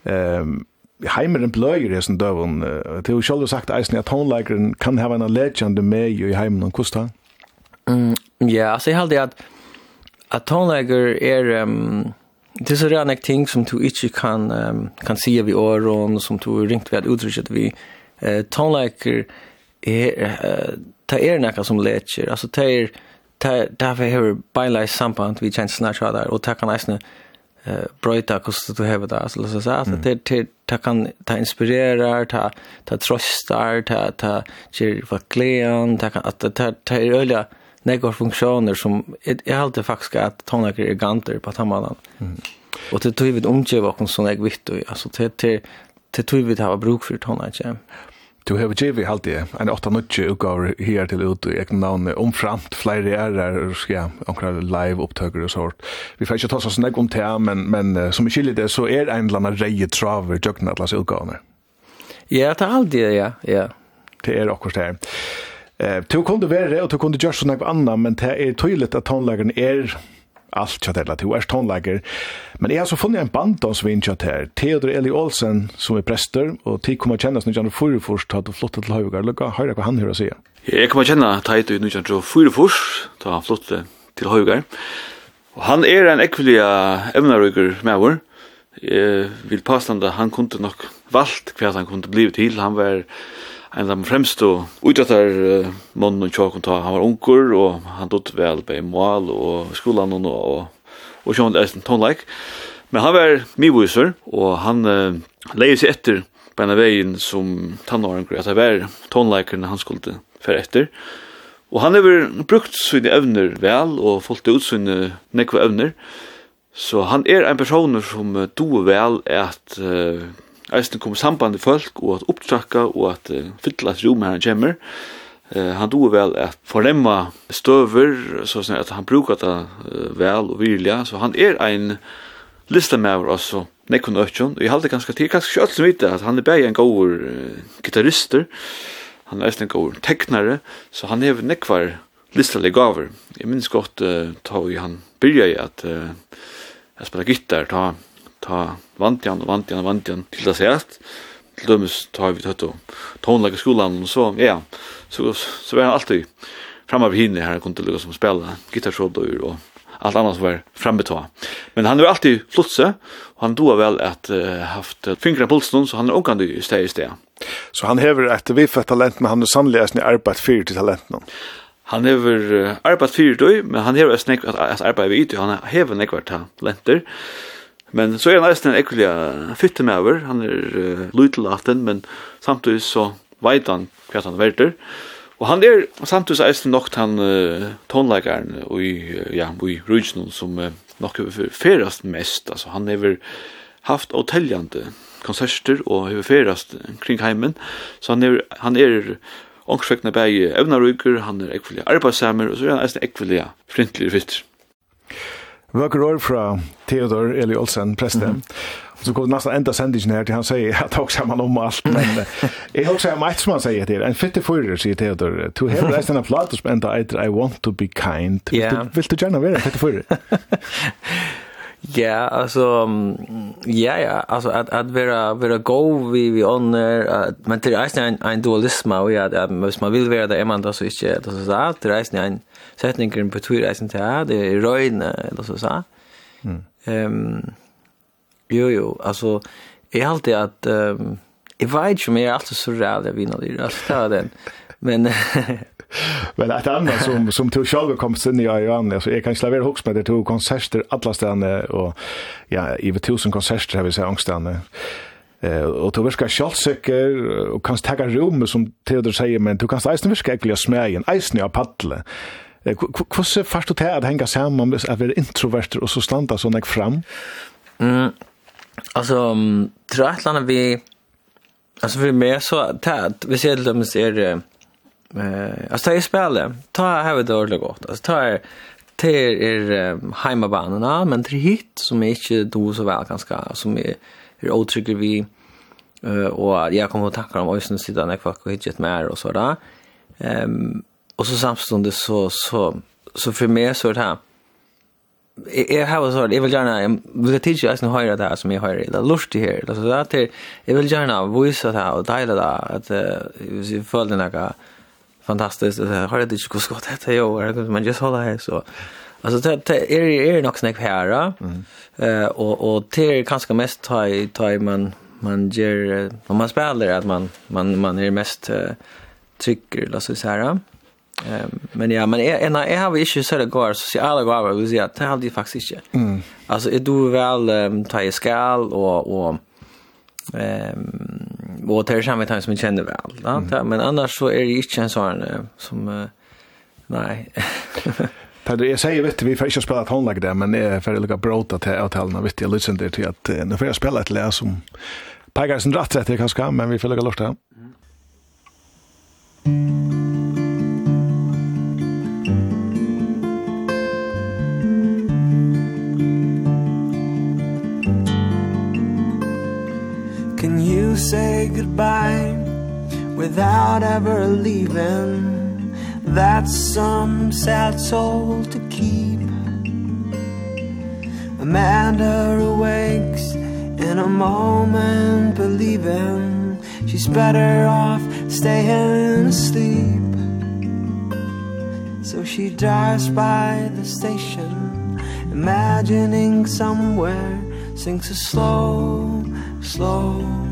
Um, heimeren bløyer i sin døven. Det er jo selv sagt eisen at håndleikeren kan ha en legende med i heimen om hvordan Mm, ja, altså jeg heldig at at håndleiker er um, det er så rann ek ting som du ikke kan um, kan sige vi åren som du ringt ved at uttrykket vi uh, håndleiker er uh, ta er nekka som leger altså ta er ta, ta, ta, ta, samband vi ta, ta, ta, ta, ta, ta, ta, eh bröta kost du hava det alltså så så att det det ta kan ta inspirera ta ta trösta ta ta ger för klän ta kan att ta ta öliga några funktioner som är alltid faktiskt att tonakar är ganter på tamalan. Mm. Och det tog vi omgeva oss som jag vitt alltså det det det tog vi det bruk för tonakar. Du har givet halt det. En 8 nutje utgaver her til ut i egen navn omframt flere ærer, ja, omkring live opptøkker og sånt. Vi får ikke ta oss nek om det, men, men som i skiljer det, så er en eller annen reie traver jøkken atlas utgavene. Ja, det er alltid, ja, ja. Det er akkurat det. Eh, du kunde være, og du kunde gjøre sånn nek men det er tydelig at tonlageren er alt tja til at hun. Men jeg har så funnet en banddansvinn tja til Theodor Eli Olsen, som er prester, og tid kommer kjennes når han fyrir først, da du flyttet til Høyvgar. Lukka, høyre hva han hører å si. Jeg kommer kjenne Teit i 1904 først, da han flyttet til Høyvgar. Og han er en ekvelig evnerøyger med vår. Jeg vil påstande han kunne nok valgt hva han kunne bli til. Han var en de fremste utrettar uh, mannen og tjokken ta, han var unger, og han dott vel på mål og skolan og, og, og sjån en tonleik. Men han var miviser, og han uh, leie seg etter på en av veien som tannårenker, at det var tonleikerne han skulle fer etter. Og han har brukt sine evner vel, og fått ut sine nekve evner, så han er en person som doer vel at uh, eisen kom samband i folk og at opptrakka og at uh, fylla et rom her han kommer. Uh, han doer vel at fornemma støver, så sånn at han brukar det uh, vel og virliga, så han er ein listamæver også, nekkun økjon, og jeg halde ganske til, ganske kjøtt som vite at han er bæg en god uh, gitarrister, han er eisen en god teknare, så han er nekkvar listalig gaver. Jeg minns godt uh, ta vi han byrja i at uh, jeg spela gitar, ta ta vantjan og vantjan og vantjan til det sett til dømes ta vi tøtt og tonlaka skolan og så ja så, så var han alltid framme av hinne her kunne lukka som spela gitarshådøyr og allt annat som var framme ta. Men han var alltid flotse och han då väl att uh, haft fingra på pulsen så han åkande i steg i steg. Så han häver ett vifet talent men han er sannolikt en arbeid för till talenten. Han hever uh, arbeid för då men han hever snäck arbeid att arbeta vid han häver nekvar talenter. Men så er han eisen en ekkelig fytte med over, han er uh, lytelaten, men samtidig så veit han hva han verter. Og han er samtidig eisen nok han uh, tonleikeren og i, ja, i rujtjen som uh, nok ferast mest, altså han er haft hotelljande konserter og hever ferast kring heimen, så han er, han er ångsvekna bæg evnarugur, han er ekvillig arbeidsamer, og så er han eisen ekvillig frintlig fytter. Vøkker år fra Theodor Eli Olsen, presten. Mm -hmm. Så går det nesten enda sendingen her til han sier at han sier man om alt. Men jeg har også mye som han sier til. En fytte fyrer, sier Theodor. Du har reist en platt som enda etter I want to be kind. Yeah. Vil du gjerne være en fytte fyrer? Ja, alltså ja, ja, alltså att att vara vara go vi, vi ånder, men det är eisen en, en dualism och ja, at, man vill vara där man då så man det så att det är eisen en, setningen betyr eisen til her, det är røyne, eller så sa. Mm. Um, jo, jo, altså, jeg har alltid at, um, jeg vet ikke om jeg er alltid så rævd jeg vinner det, altså, det den, men... men ett annat som som tog själva kom sen i Iran så jag kan släva hooks med det tog konserter alla ställen och ja i 1000 konserter har vi så angstande Eh och då viskar självsäker och kan ta rum som Theodor säger men du kanst eisen viska äckliga smägen eisen av paddle Hvordan fast du til at henge sammen med at være introverter og så slanda sånn jeg fram? Mm, altså, tror jeg et eller annet vi... Altså, for meg så... Hvis jeg ser dømes er... Uh, altså, da jeg spiller, ta her det ordentlig godt. Altså, ta her til er um, men til hit som är ikke do så vel ganska som är er utrygger vi, uh, og jeg kommer til å takke om øyne siden jeg faktisk har hittet mer og så da. Um, Och så samstundes så så så för mig så det här jag har så vil gjerne, jeg vil teacha oss som höra det här som jeg hör det lustigt här alltså det här jeg vil gjerne vise det här och dela det att vi följde några fantastiskt det har det inte gått det här jag man just hålla här så Alltså det är är det nog snack här. Eh och och det är kanske mest ta ta man man ger när man spelar att man man man är mest trycker alltså så här. Men ja, men jag, när jag har inte så det går sociala gåvor, vill säga, det har det faktiskt inte. Mm. Alltså, är du väl um, ta i skall och, och ehm och det är samma tid som jag känner väl. Ja? Mm. Men annars så är det inte en sån som, nej. För jag säger vet vi får inte spela ett håndlag där men är för lika bråta till avtalen vet jag lyssnar det till att nu får jag spela ett läs som Pegasen rätt rätt jag kanske men vi får lägga lort där. Mm. say goodbye without ever leaving. That's some sad soul to keep. Amanda awakes in a moment believing she's better off staying asleep. So she drives by the station imagining somewhere sinks a slow slow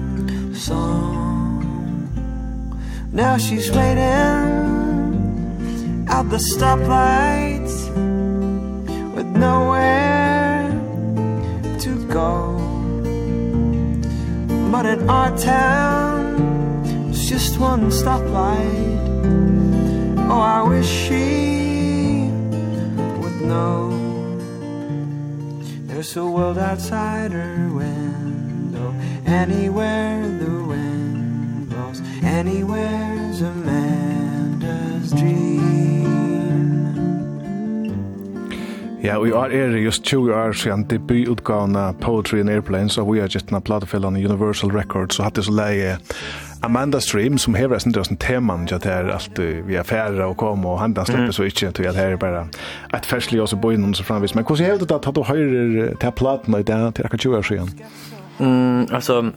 song. Now she's waiting At the stoplight With nowhere to go. But in our town It's just one stoplight. Oh, I wish she would know. There's a world outside her window. Anywhere the Anywhere's Amanda's dream. Ja, vi er er just 20 år siden debututgavene Poetry in Airplanes og vi har gitt en platefellene Universal Records så hatt det så leie Amanda Stream som hever sin drøsten teman ja det er alt vi er færre og kom og handa slipper så ikke til at her er bare et ferslig også boi noen så framvis men hvordan hever det at du høyrer til platene i det til akkurat 20 år siden? Mm, altså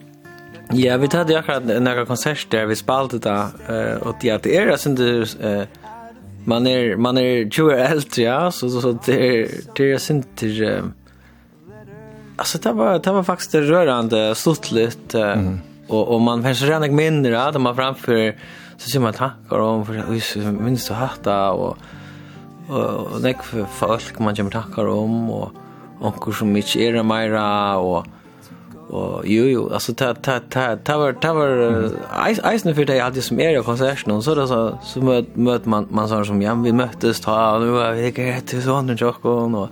Ja, vi hade ju akkurat några konserter vi spelade det eh och det är det sen det eh man är man är ju äldre ja så så så det det är sen det alltså det var det var faktiskt rörande stortligt mm. och och man kanske redan mindre att man framför så ser man tackar om för minst så hatta och och nek folk man kommer tackar om och onkur som ikke er mera och Och jo jo, altså ta ta ta ta var ta var eisen for det hade som er i konserten og så där så så møt möt man man sånn som ja vi møttes ta nu var vi gick till sån och og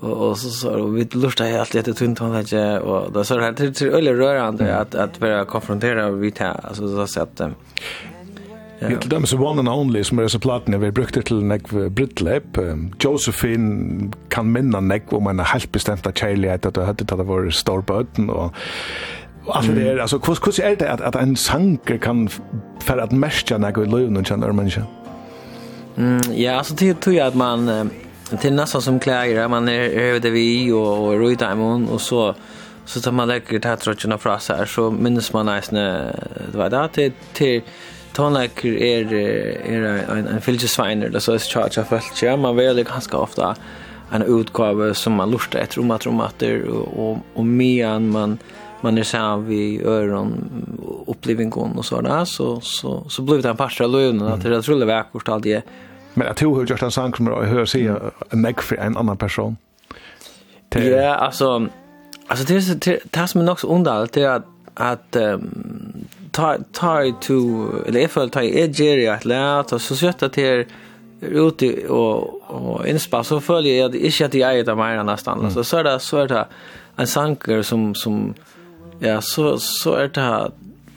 og og så så og vi lurte helt etter tunt han vet og da då så det här till öle rörande att att vara konfronterad vid det alltså så att Ja, til dem som One and Only, som er så platene, vi brukte til nekv Britlep. Josephine kan minna nekv om en helt bestemt av kjærlighet, at du hadde tatt av vår storbøten, og Og alt det er, altså, hvordan er det at, at en sanger kan fære at merke noe i løven og kjenner mennesker? Mm, ja, altså, det tror jeg at man, Til nesten som klæger, man er øvde vi og, og røyde og så, så tar man legger teatrøttene fra seg, så minnes man nesten, det var det, til, til tonlaker er är en en filgesviner det så är charge av allt ja man väljer ganska ofta en utgåva som man lustar efter om att om att det och och medan man man är så vi öron upplevelsen och så där så så så blev det en parsa lönen att det tror jag var kort allt det men att hur just en sang som jag hör se en neck för en annan person. Ja alltså alltså det är det som är också underligt det är att att ta ta to eller ifall föll ta är Jerry att lära så sätta till ute och och inspa så följer jag inte att jag är där mer nästan mm. så så är det så är det en sanker som som ja så så är det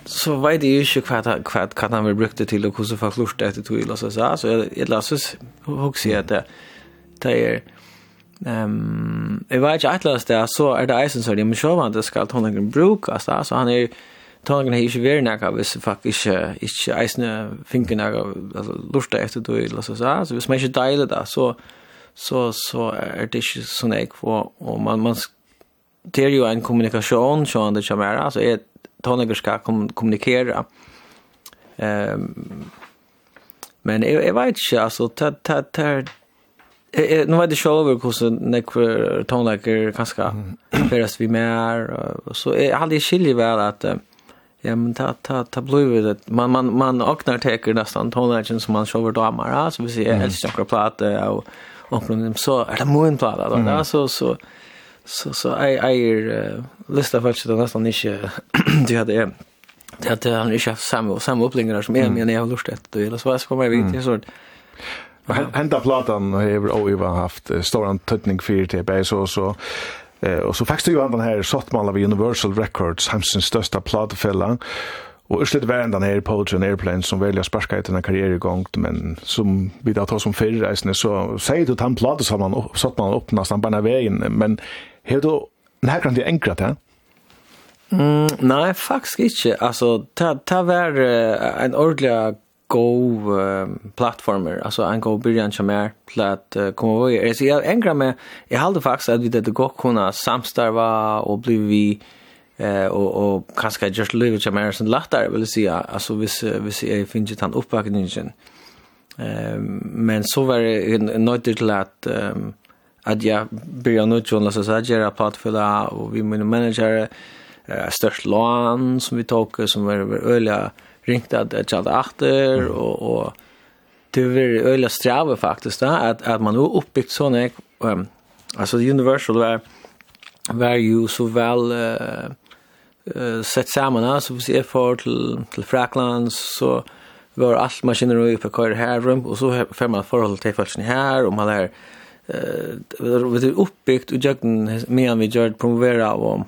så vet det ju inte kvart kan han väl brukte till och hur så förlust det till till så så så jag läser också att det är ehm jag vet inte att det så är det isen så det men så vad det ska ta någon bruk så han är tongen hei ikke vært nekka hvis fuck ikke, ikke eisne finker nekka, altså lortet etter du, eller så, så hvis man ikke deiler det, så, så, så er det ikke sånn jeg, og, og man, man, det er jo en kommunikasjon, sånn det kommer, altså er tongen skal kom, kommunikere, um, men jeg, jeg vet ikke, altså, det, det, det, Eh nu var det show över hur så när tonlager kanske färdas vi mer så är aldrig skilje väl att Ja, men ta ta ta blue det. Man man man aknar teker nästan tonlagen som man shower damar. Ja, så vi ser mm. helst på platta och och dem så är det moon platta då. Mm. Så så så så I jag uh, för att det nästan inte du hade det hade han inte haft samma samma uppläggningar som är men jag har lust att det eller så vad ska man veta så Hända platan har ju haft stor antydning för det så så Eh, och så faktiskt ju han den här Sottmalla av Universal Records, Hamsens största platfälla. Och urslit var den här Poetry and Airplane som väljer sparska ut den karriär igång, men som vi då tar som förreisande så säger du att han platas har man satt man upp nästan bara vägen, men hur då när kan det enkrat här? Mm, nej, faktiskt inte. Alltså, det var en ordentlig go uh, plattformer alltså en go början som är platt uh, kommer vi alltså jag ängrar mig jag håller faktiskt att vi det går kunna samstarva och bli vi eh och och kanske just live som är sån lättare vill säga alltså vis vis jag finns ju han uppbackningen ehm men så var det nöjt till att um, att jag börjar nu tjona så att göra plattfylla och vi min manager uh, störst lån som vi tog som var öliga ringt at jag hade efter mm. och og det var öliga strave faktiskt da att att man har uppbyggt såna um, alltså universal var var jo så vel uh, uh, sett sammen så vi jeg för till til Fracklands så var alt maskiner og på kvar här rum och så får man förhåll till falsken her och man er eh det är uppbyggt og jeg medan vi gjør promovera och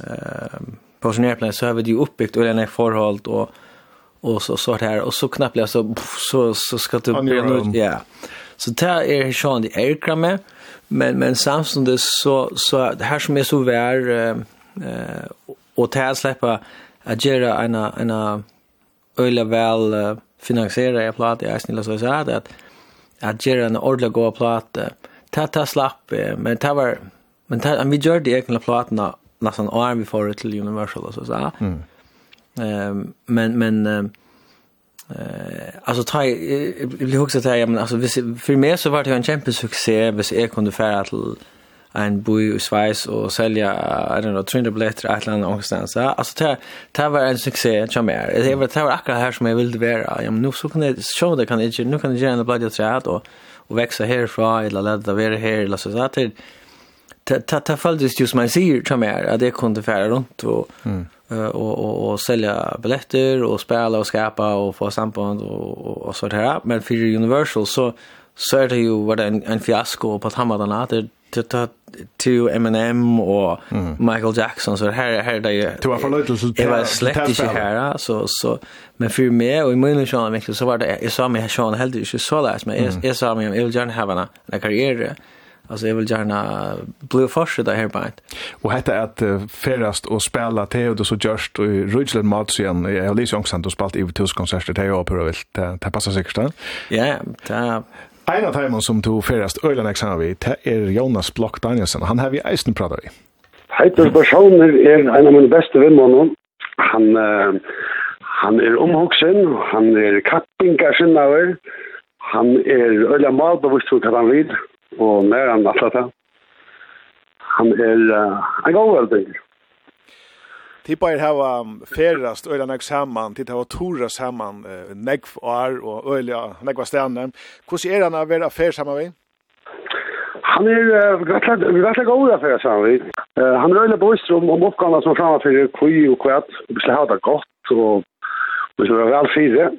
uh, på sån så har vi det uppbyggt och den är förhåll och och så så här och så knappt jag så så så ska du bli ja så där är Sean det är med men men det så så det här som är så vär eh och tär släppa att göra en en öle väl finansiera jag platta jag snälla så så att att göra en ordla gå platta ta ta slapp men ta var men ta vi gjorde egentligen plattorna nästan arm vi får till Universal så så. Mm. Ehm men men eh alltså ta jag vill också säga men alltså för mig så var det en kämpe succé vis jag kunde färra till en bo i Schweiz och sälja I don't know 300 biljetter att landa någonstans. Alltså det det var en succé jag mer. Det var det var akkurat här som jag ville vara. Ja men nu så kan det show det kan inte nu kan det göra en blad jag och och växa härifrån eller ladda vara här eller så så att det ta ta följdes just som man ser jag mer att det kunde färra runt och mm och och och sälja biljetter och spela och skapa och få samband och och, och så där men för Universal så så är det ju vad en en fiasko på Tamadana det till till Eminem och mm. Michael Jackson så här här det ju Det var så det var släkt i här så så men för mig och i min sjön så var det jag sa mig sjön helt inte så läs men jag sa mig jag vill gärna ha en karriär Alltså jag vill gärna bli först där här på. ett. Och hette att uh, färast och spela Theodor och så Just och igen. Jag har Alice också att spalt i Tus konserter där och på vill det passar säkert. Ja, det En av dem som tog färast Öland examen vi är Jonas Block Danielsen. Han har vi eisen pratat i. Heitur personer er en av mine beste vänner. Han uh, han er omhoksen, han er kappingar sinnaver. Han er øyla malbevist for hva han vill og mer enn alt dette. Han er uh, en god veldig. De bare har um, ferast øyla nek saman, de har tora saman uh, nek var og øyla nek var stedene. Hvordan er han å vera fer saman vi? Han er uh, rettelig god å fer saman vi. Uh, han er øyla bøyster om, om oppgavene som framfyrir kui og kvæt. Vi skal ha det godt og vi skal være vel fire.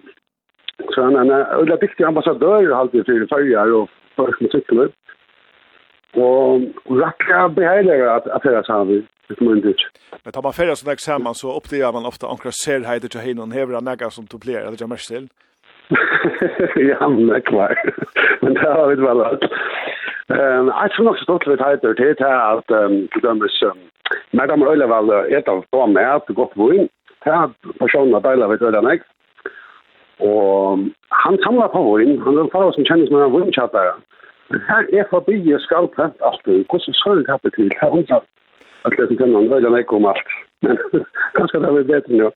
Så han er en øyla dyktig ambassadør alltid fyrir fyrir og folk med cykler. Och racka behärliga att affära samman ett myndigt. Men tar man färja sådär samman så uppdagar man ofta ankra särheter till hinnan hevra näggar som tuplerar, eller jag mest till. ja, men det klart. men det har vi väl allt. Ehm, jag tror nog så stolt vid heiter till det här att till dömes Madame Öleval äter på mat, gott vin. Här personer delar vi till den Og han samlar på vinn, han er fara som kjennes med en vinnchattare. Her er forbi og skal pent alt, hvordan sørg hatt det til, her undrar at det er den andre meg om alt. Men kanskje det er bedre nå.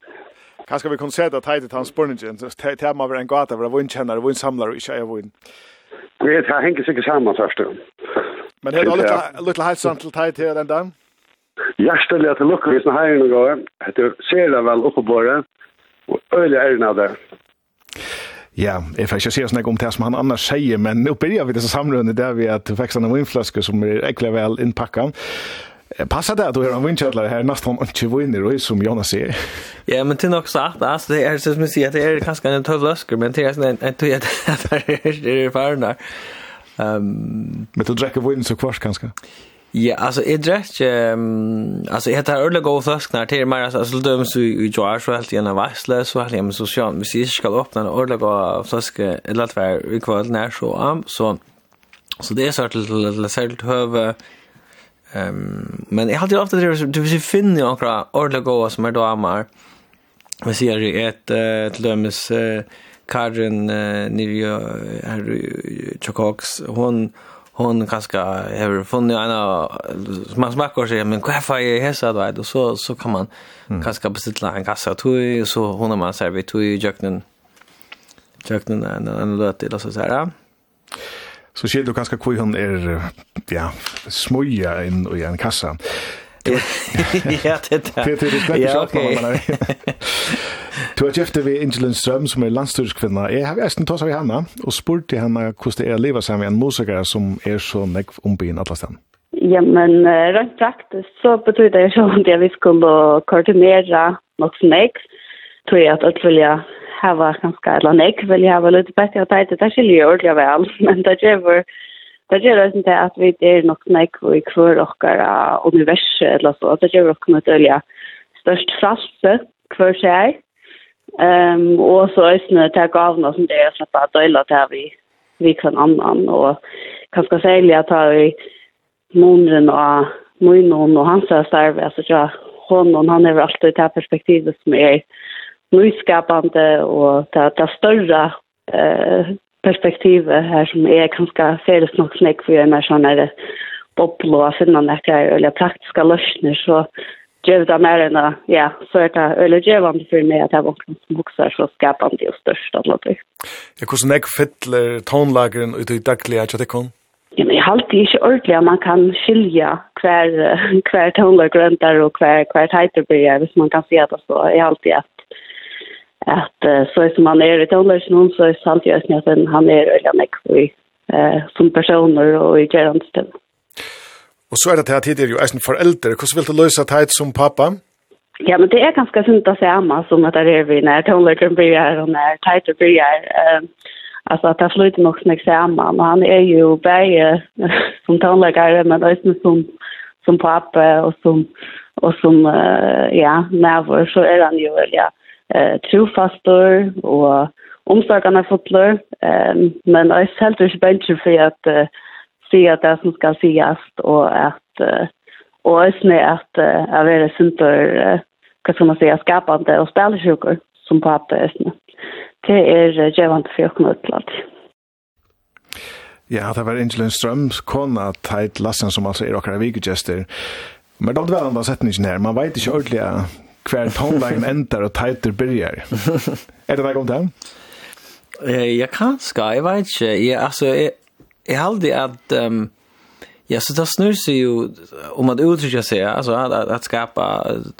Kanskje vi kunne se det at heit hans spurningen, det er man en gata, hvor vinnkjennar, vinnsamlar og ikke er vinn. Det er hengt sikkert sammen først. Men det er litt heilsamt til heit her den dagen? Hjertelig at det lukker vi som heiren og går. Det ser det vel oppe på det. Og øyelig er det Ja, jeg får ikke si sånn om det som han annars sier, men nå begynner vi disse samrørende der vi at veksene av vinflasker som er ekkert vel innpakket. Passa det att du har en vinkjödlare här nästan inte vinner och som Jonas säger. Ja, men till också att alltså det är så som säger att det är kanske en tuff lösker men till en en tog att det är farna. Ehm men du dricker vin så kvart kanske. Ja, alltså är det ehm alltså heter tar öliga och flasknar till mer alltså så döms vi i jar så helt igen varsla så här hem så så vi ser ska öppna en öliga och flaska eller att vara i kväll när så am så så det är så att det särskilt höve ehm men jag har alltid ofta det du vill finna några ordla och som är då amar vi ser ju ett ett döms Karin Nivio här Chokox hon hon kanske har funnit en man smakar sig men vad fan är hässa då då så så kan man mm. kanske beställa en kassa tui så hon har man serverat tui jöknen jöknen en en låt det så här Så ser du kanske hur hon är ja smoja in i en kassa. ja, det er det. Det er det slett ikke oppnå, Du har kjeftet vi Ingelin Strøm, som er landstyrskvinna. Jeg har eisen tås av henne, og spurt til henne hvordan det er å leve sammen med en musiker som er så nekv ombyen alle stedet. Ja, men uh, rent praktisk så betyr det jo at vi skulle koordinere nok som jeg, tror jeg at alt vil jeg hava ganske, eller nek vil jeg hava litt bedre, det er ikke ordentlig vel, men det gjør det gjør det ikke at vi er nok nek i hver dere universet eller så. Det gjør dere noe øye størst frasse hver seg. Um, og så er det til gavene som det er slett at døyla til vi, vi kan annan. Og kanskje særlig at vi måneden og Moinon og hans starve, altså ja, hon han er alltid det perspektivet som er nyskapande og det, det større eh, perspektivet her som er ganske felles nok snakk for en sånn her boble og finne noen eller praktiske løsner, så gjør det mer enn ja, så er det eller gjørende for meg at jeg var som vokser så skapende og størst av noe. Ja, hvordan jeg fytler tonlageren ut i daglige kjøttekon? Ja, men jeg har alltid ikke ordentlig at man kan skilja hver, hver tonlagrønter og hver, hver teiterbyrger, hvis man kan si at det så. Jeg har alltid at at uh, så som han er i Tålers noen, så er sant jeg at han er øyla nek i, uh, som personer og i gjerandstid. Og så er det til at tidligere jo eisen foreldre. Hvordan vil du løse teit som pappa? Ja, men det er ganske sunt å se amma som at det er vi når Tålers blir her og når teit blir her. Uh, Alltså at han flyter nog som examen och han är ju bare som tonläggare men også som, som pappa och som, och som uh, ja, nærvår, så er han jo, ja, eh trofastor og omsorgarna fotler ehm men jag helt inte bättre för att uh, se att det som ska sägas och att uh, och ösne att uh, jag är syntor uh, vad ska man säga skapande och spelsjukor som på att ösne. Det är uh, jävant för att kommer Ja, det var Angelin Ströms kona Teit Lassen som altså er okkara vikegester. Men det var den setningen her. Man vet ikke ordentlig hver tonlagen endar og tighter byrjar. er det noe om det? Jeg kan ska, jeg vet ikke. Jeg, altså, jeg, jeg halde att... Um, ja, så det snur sig ju om att uttrycka sig, alltså att, att, att skapa,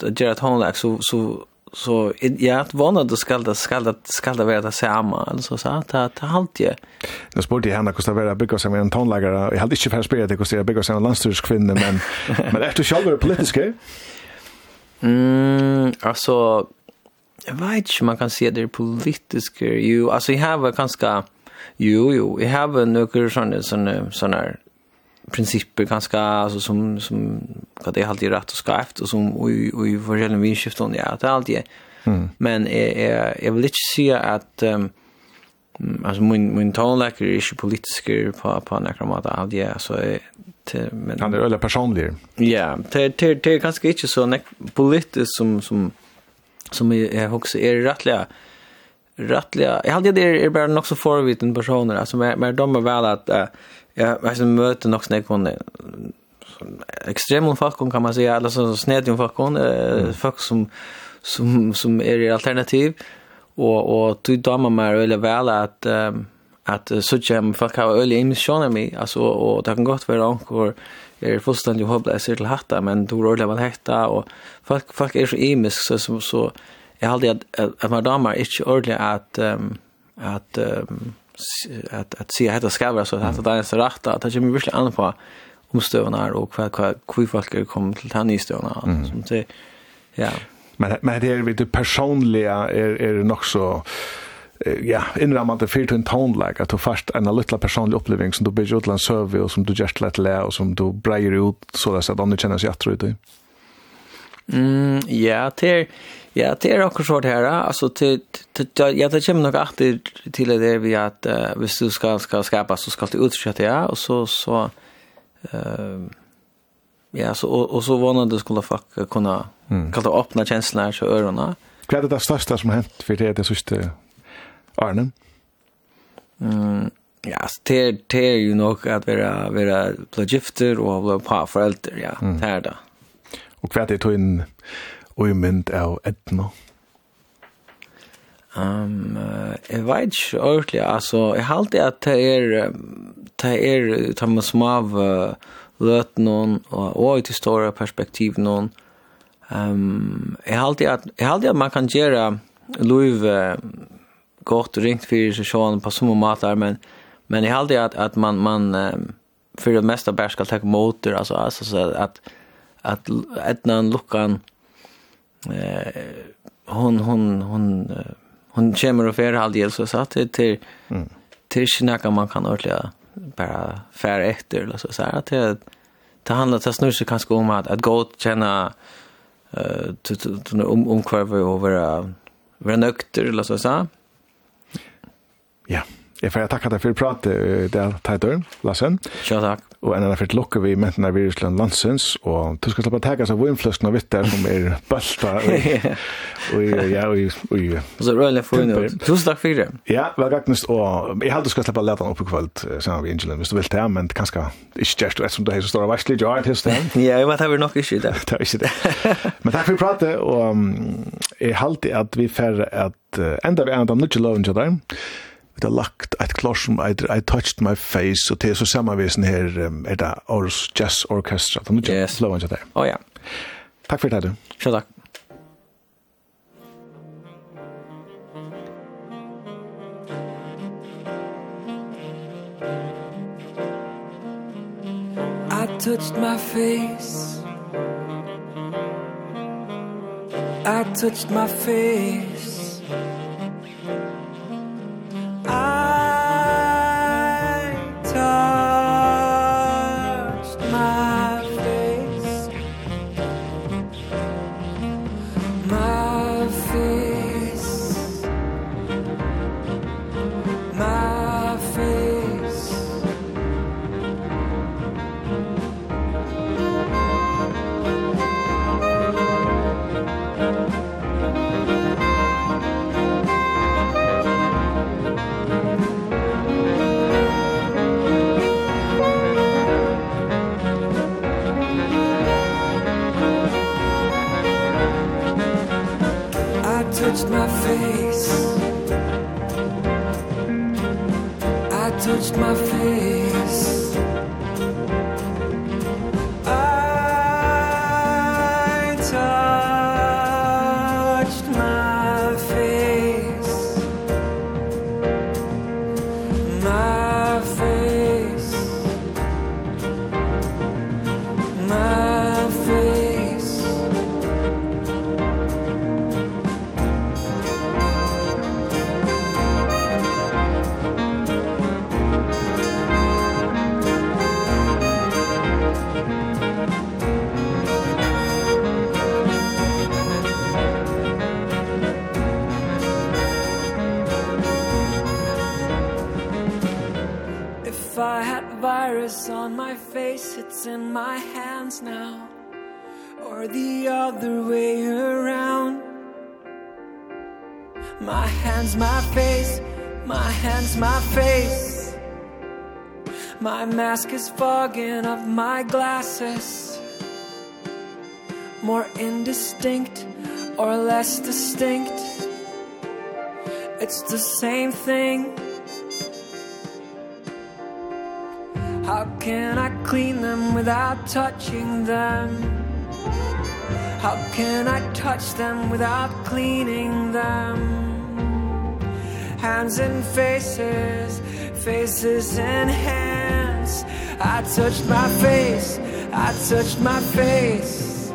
att göra ett håndlag, så, så, så ja, att vana då ska det, ska det, ska det vara det samma, alltså så att det, det halde jag. Nu spurte jag henne hur det var att bygga sig med en tonlagare, jag hade inte färre spelat det hur det var att bygga sig med en landstyrskvinna, men, men efter själva det politiska, Mm, alltså jag vet inte man kan se det politiska ju alltså jag har ganska jo jo jag har några såna såna såna principer ganska alltså som som vad det är alltid rätt och skevt och som och och i förhållande vi ja det är alltid mm. men jag jag vill inte se att um, alltså min min tonläkare är ju politiska på på några mått av det så till men han är eller personlig. Ja, till till till kanske inte så nek politiskt som som som jag också är rättliga rättliga. Jag hade det är bara nog så förviten personer. Alltså men men de är väl att jag alltså möter nog snäck hon extrema folk kan man säga eller så snedjum folk hon folk som som som är alternativ. Och och du damer mer eller väl att um, att så jam folk har öliga emissioner med alltså och det kan gott vara ankor är fullständigt hopplösa till hatta men då rör det väl hetta och folk folk är så emisk så så, så jag hade att att man damer inte ordentligt att att att att se hetta ska vara så att det är så rätt att jag vill an på omstövna och vad kvar kvar folk kommer till mm. som det ja men men det är det personliga är är nog så ja, innrammande fyrt en tonlag, like att du först en liten personlig oppleving som du bygger ut en søve, og som du just lätt le, og som du breier ut så att kjenner seg sig attrut i. Mm, ja, det ja, det är också så här alltså till jag det kommer nog att till det vi att uh, du ska ska skapa så ska du utsätta ja och så så eh ja så och, och så vonar du skulle fuck kunna mm. kalla öppna känslorna så öronen. Vad är det största som hänt för det det sista Arne? Mm, ja, det det är ju nog att vara, vara plågifter och vara par föräldrar, ja, mm. det är det. Och kvart är det in och i mynd av etna? Um, uh, jeg vet ikke ordentlig, altså, jeg har alltid at det er, det er, det er, som av uh, løt noen, og, og til store perspektiv noen, um, jeg har alltid at, jeg har alltid at man kan gjøre lov, uh, gott och ringt för sig så på små matar men men i allt att att man man för det mesta bär ska ta motor alltså alltså så att att etnan luckan eh hon hon hon hon kommer och för halv så satt det till mm. till snacka man kan ordliga bara fär efter eller så så här att det det handlar det snurrar sig kanske om att att gå känna eh om om kvar över vara nökter eller så så ja, jeg får takke deg for å prate, det er Teitor, Lassen. Ja, takk. Og en av fyrt lukker vi mentene av Virusland landsens, og du skal slappe å takke seg vinfløsken og vitter som er bølta. Og ja, og ja. Og så røylig for henne. Tusen takk for det. Ja, vel gagnest, og jeg hadde skal slappe å den opp i kveld, sammen med Angelen, hvis du vil det, men kanskje ikke gjerst, ettersom du har så stor av jo ja, til sted. Ja, jeg vet, det er nok ikke det. Det er ikke det. Men takk for å prate, og jeg halte at vi færre at enda vi er en av nødvendig loven til deg, vi har lagt et klart som heter I Touched My Face, og det er så samarbeidsen her, um, er det Aarhus Jazz Orchestra. Kan du yes. lov til det? Å oh, ja. Takk for det, du. Selv takk. I touched my face I touched my face I mask is fogging up my glasses More indistinct or less distinct It's the same thing How can I clean them without touching them? How can I touch them without cleaning them? Hands and faces, faces and hands I touched my face. I touched my face.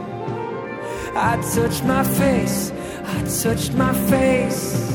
I touched my face. I touched my face.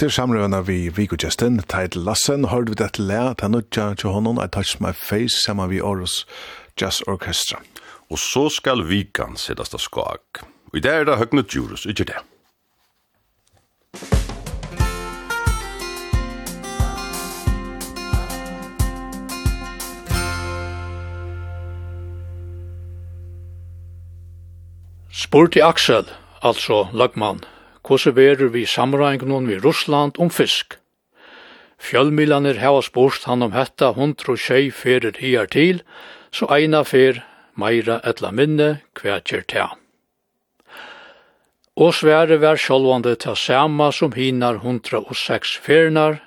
Etter samrøvene vi Viggo Justin, Tide Lassen, hørte vi det til lea, ta nudja til honom, I touch my face, sammen vi Aarhus Jazz Orchestra. Og så skal vikan sittast av skak. Og i det er det høgne djurus, ikke det? Spurti Aksel, altså lagmann, hvordan verer vi samrængnon vi Russland om fisk. Fjölmilaner hava spurt han om hetta hundru tjei ferir hier til, så eina fer meira etla minne kvætjer tja. Og svære vær sjálvande ta sama som hinar hundra og seks fernar,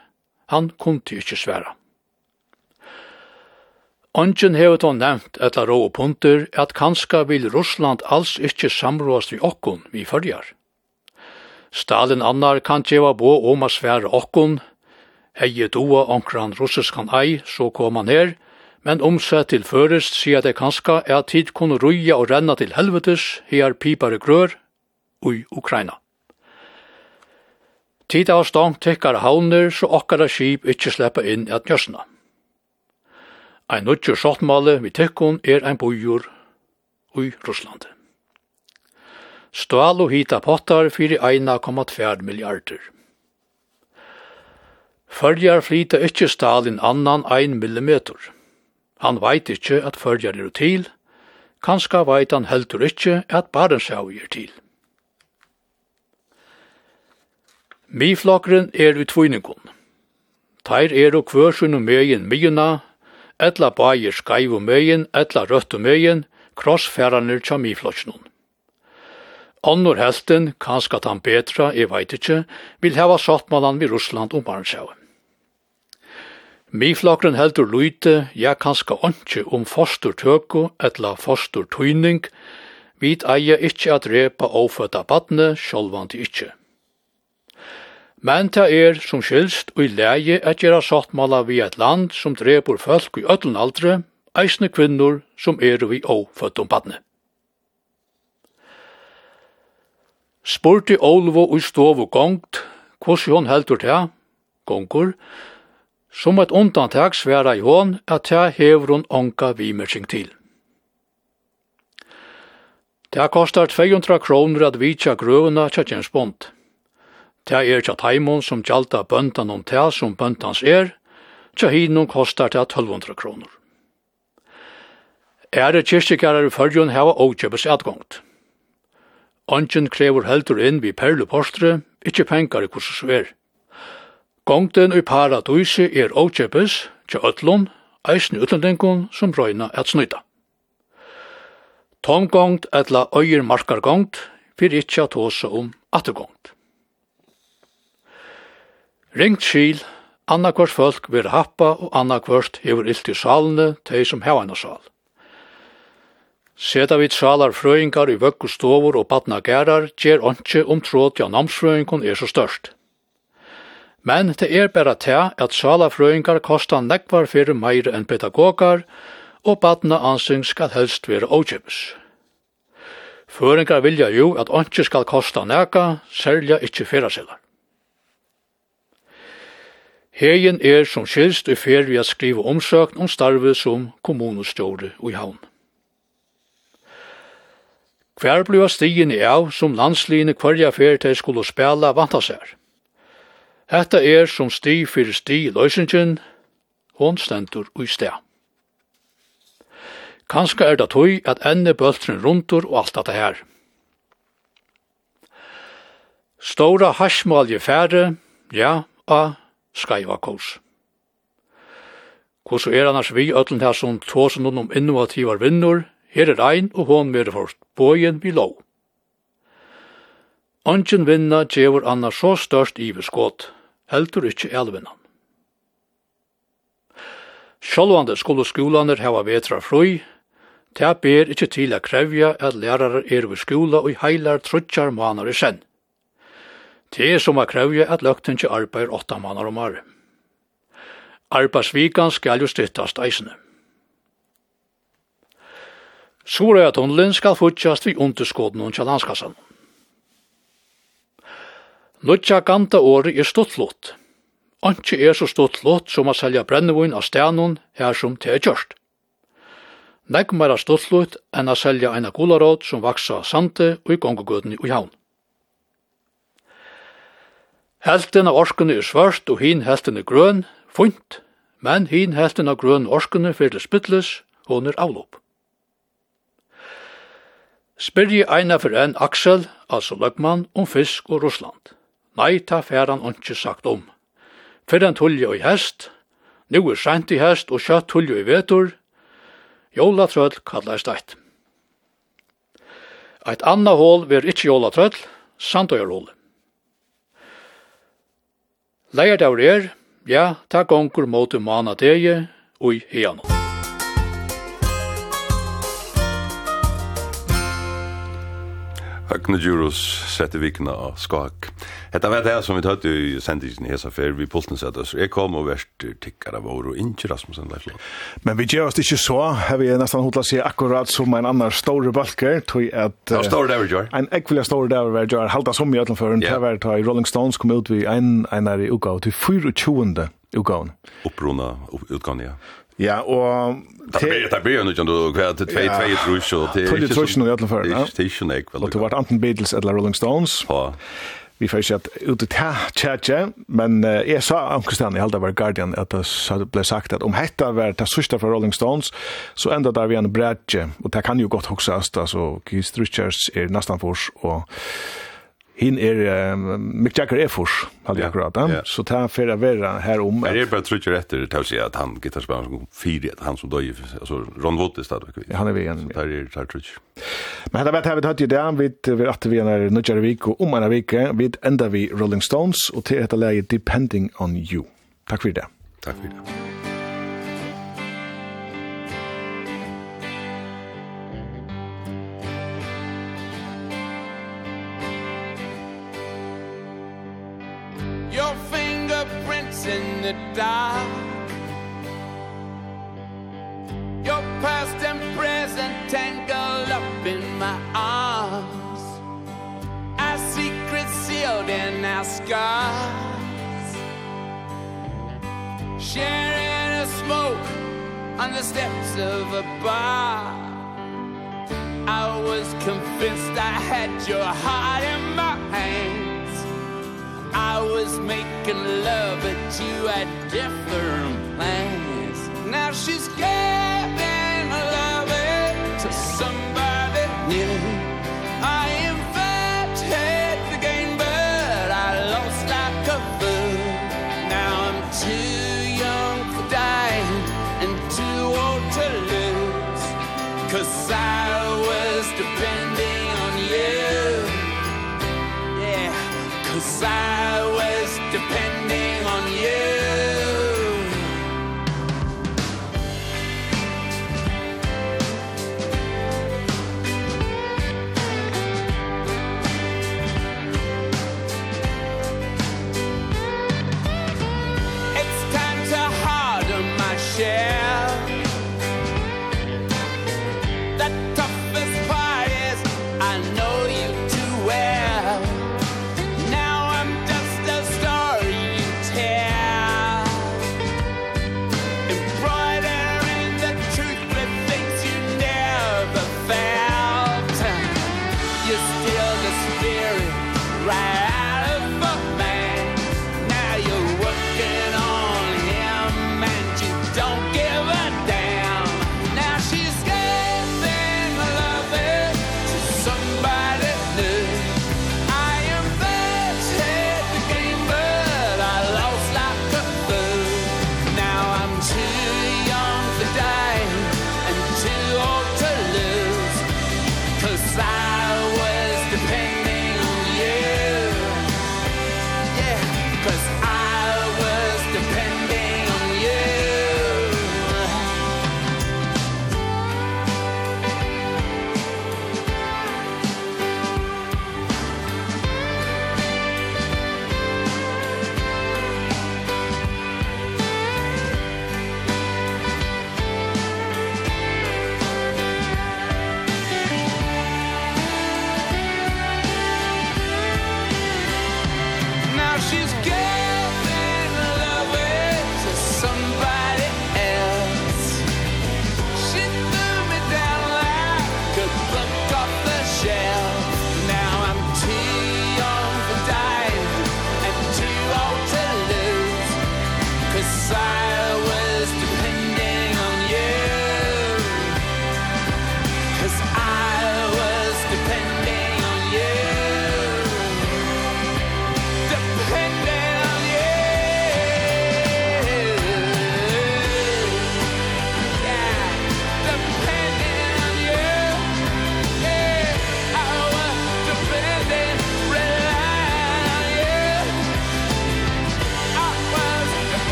han kunti ikkje sværa. Ongen hevet då nevnt etla rå punter at kanska vil Russland alls ikkje samråast vi okkon vi fyrjar. Stalin annar kan tjeva bo om a svære okkon, Hei doa onkran russiskan ei, så kom han her, men omsett til førest sier det kanska er at tid kunne ruja og renna til helvetes her pipare grør ui Ukraina. Tid av stangt tekkar hauner så okkara skip ikkje sleppa inn at njøsna. Ein nutjur sottmale vi tekkun er ein bojur ui Russland. Stål og hita pottar fyrir 1,2 milliarder. Førjar flyta ikkje stalin annan 1 millimeter. Han veit ikkje at førjar er til, kanska veit han heldur ikkje at Barenshav er til. Miflokren er i tviningun. Teir er og kvørsun og megin mygina, etla bægir skaiv og megin, etla rødt og megin, krossferanir tja miflokren. Onnur helten, kanska tan betra, jeg veit ikkje, vil heva sattmalan vi Russland og Barnsjau. Miflokren heldur luite, ja kanska åndsje om forstortøko etla forstortøyning, vit eier ikkje at repa avfødda badne, sjolvand ikkje. Men ta er som skilst og i leie at gjera sattmala vi et land som drepur folk i ötlun aldre, eisne kvinnor som er vi og født badne. Spurti Olvo ui stovu gongt, hvordan hon heldur teg, gongur, som et undantag sværa i hon at ta hever hon onka vimersing til. Det kostar 200 kroner at vitja grøvna tja James Bond. Det er tja taimon som gjalda bøndan om tja som bøndans er, tja hinun kostar tja 1200 kroner. Ære kyrstikarar i fyrjun heva ogkjøpes atgångt. Ongen krever heldur inn vi perle postre, ikkje penkar i kursus sver. Gongten i paradise er åkjepes, tja ötlun, eisne utlendingun som røyna et snyta. Tomgongt etla øyer markargongt, fyrir ikkje at hose om attergongt. Ringt skil, annakvart folk vil happa og annakvart hever ilt i salene, teg som heva enn sal. Seta vi tsalar frøyngar i vøkku stovur og patna gærar gjer ontsje om tråd ja namsfrøyngun er så størst. Men det er bæra te at tsalar frøyngar kosta nekvar fyrir meir enn pedagogar, og patna ansyn skal helst vera åkjøpes. Føringar vilja jo at ontsje skal kosta neka, særlig ikkje fyrasilar. Hegin er som skilst i fer vi a skrive omsøkn om starve som kommunestjåre i havn. Hver blua stigen i av som landsliene kvarja fer til skulle spela vanta seg. Hetta er som sti fyrir sti løysingen, hon stendur ui sted. Kanska er det tøy at enne bøltren rundur og alt dette her. Stora hasmalje fære, ja, a skaiva kos. Hvordan er annars vi øtlen her som tåsen om innovativar vinnur, Her er ein og hon mer først, bojen vi lov. Ongen vinna djevor anna så størst iveskått, heldur ikkje elvinnan. Sjálvande skulle skolaner hava vetra frøy, ta ber ikkje til a krevja at lærarar er ved skola og heilar trutjar manar i senn. Det er som a krevja at løgten ikkje arbeid åtta manar om året. Arbeidsvikan skal jo styttast eisene. Sorøya-tunnelen skal futsjast vi underskåden og til landskassan. Nudja ganta åri er stuttlott. Anki er så stuttlott som a selja brennevun av stenen her som det er kjørst. Negg meira stuttlått enn a selja eina gularåd som vaksa sante og i gongogudni og jaun. Helten av orskene er svart og hin helten er grøn, funt, men hin helten av grøn orskene fyrir spittles, hon er avlopp. Spyrji eina for en Aksel, altså Løgman, om fisk og Russland. Nei, ta færan han ikke sagt om. Fyrir han og i hest, nu er sent i hest og kjøtt tullje i vetur, jólatrøll kallar stætt. Eit anna hål ver ikkje jólatrøll, sandøyarhål. Leir er, ja, ta gongur mot mana degi og i. Høgne Djurus sette vikna av skak. Hetta vet jeg som vi tatt i sendingen i hesa fer, vi pulten sett oss. Jeg kom og verst tikkara vår og ikke Rasmussen Leifland. Men vi gjør oss ikke så, her vi er nesten hodla seg akkurat som en annan store balker, tog at... Ja, store der vi gjør. En ekvillig store der vi gjør, halda som i øtlandføren, yeah. til var i Rolling Stones kom ut vi en, en er i uka, til 24. ugaun. Uppruna utgaun, ja. Ja, og... Det blir jo ikke du kvar til 2-2 trus, og det er ikke sånn... Det er ikke sånn ekveld. Og det var enten Beatles eller Rolling Stones. Ja. Vi får ikke at ute til tjetje, men jeg sa omkring jeg halte var Guardian, at det ble sagt at om hetta var det sørste fra Rolling Stones, så enda der vi en bredje, og det kan jo godt hoksast, altså Keith Richards er nesten fors, og hin er uh, Mick Jagger er fors, hadde jeg akkurat. Yeah. Så ta for å være här om. Är det bara trycker etter til att säga att han gitarrspelaren som fyra att han som døy, altså Ron Wood stad. Han är Så Där är det tryck. Men det vet jag vet i det vi er at vi när nødgjere vik och om en vecka vid vi Rolling Stones och til heter leie Depending on You. Tack för det. Tack för det. in the dark. Your past and present tangled up in my arms. Our secrets sealed in our scars. Sharing a smoke on the steps of a bar. I was convinced I had your heart in my hand was making love but you had different plans. Now she's getting a love to some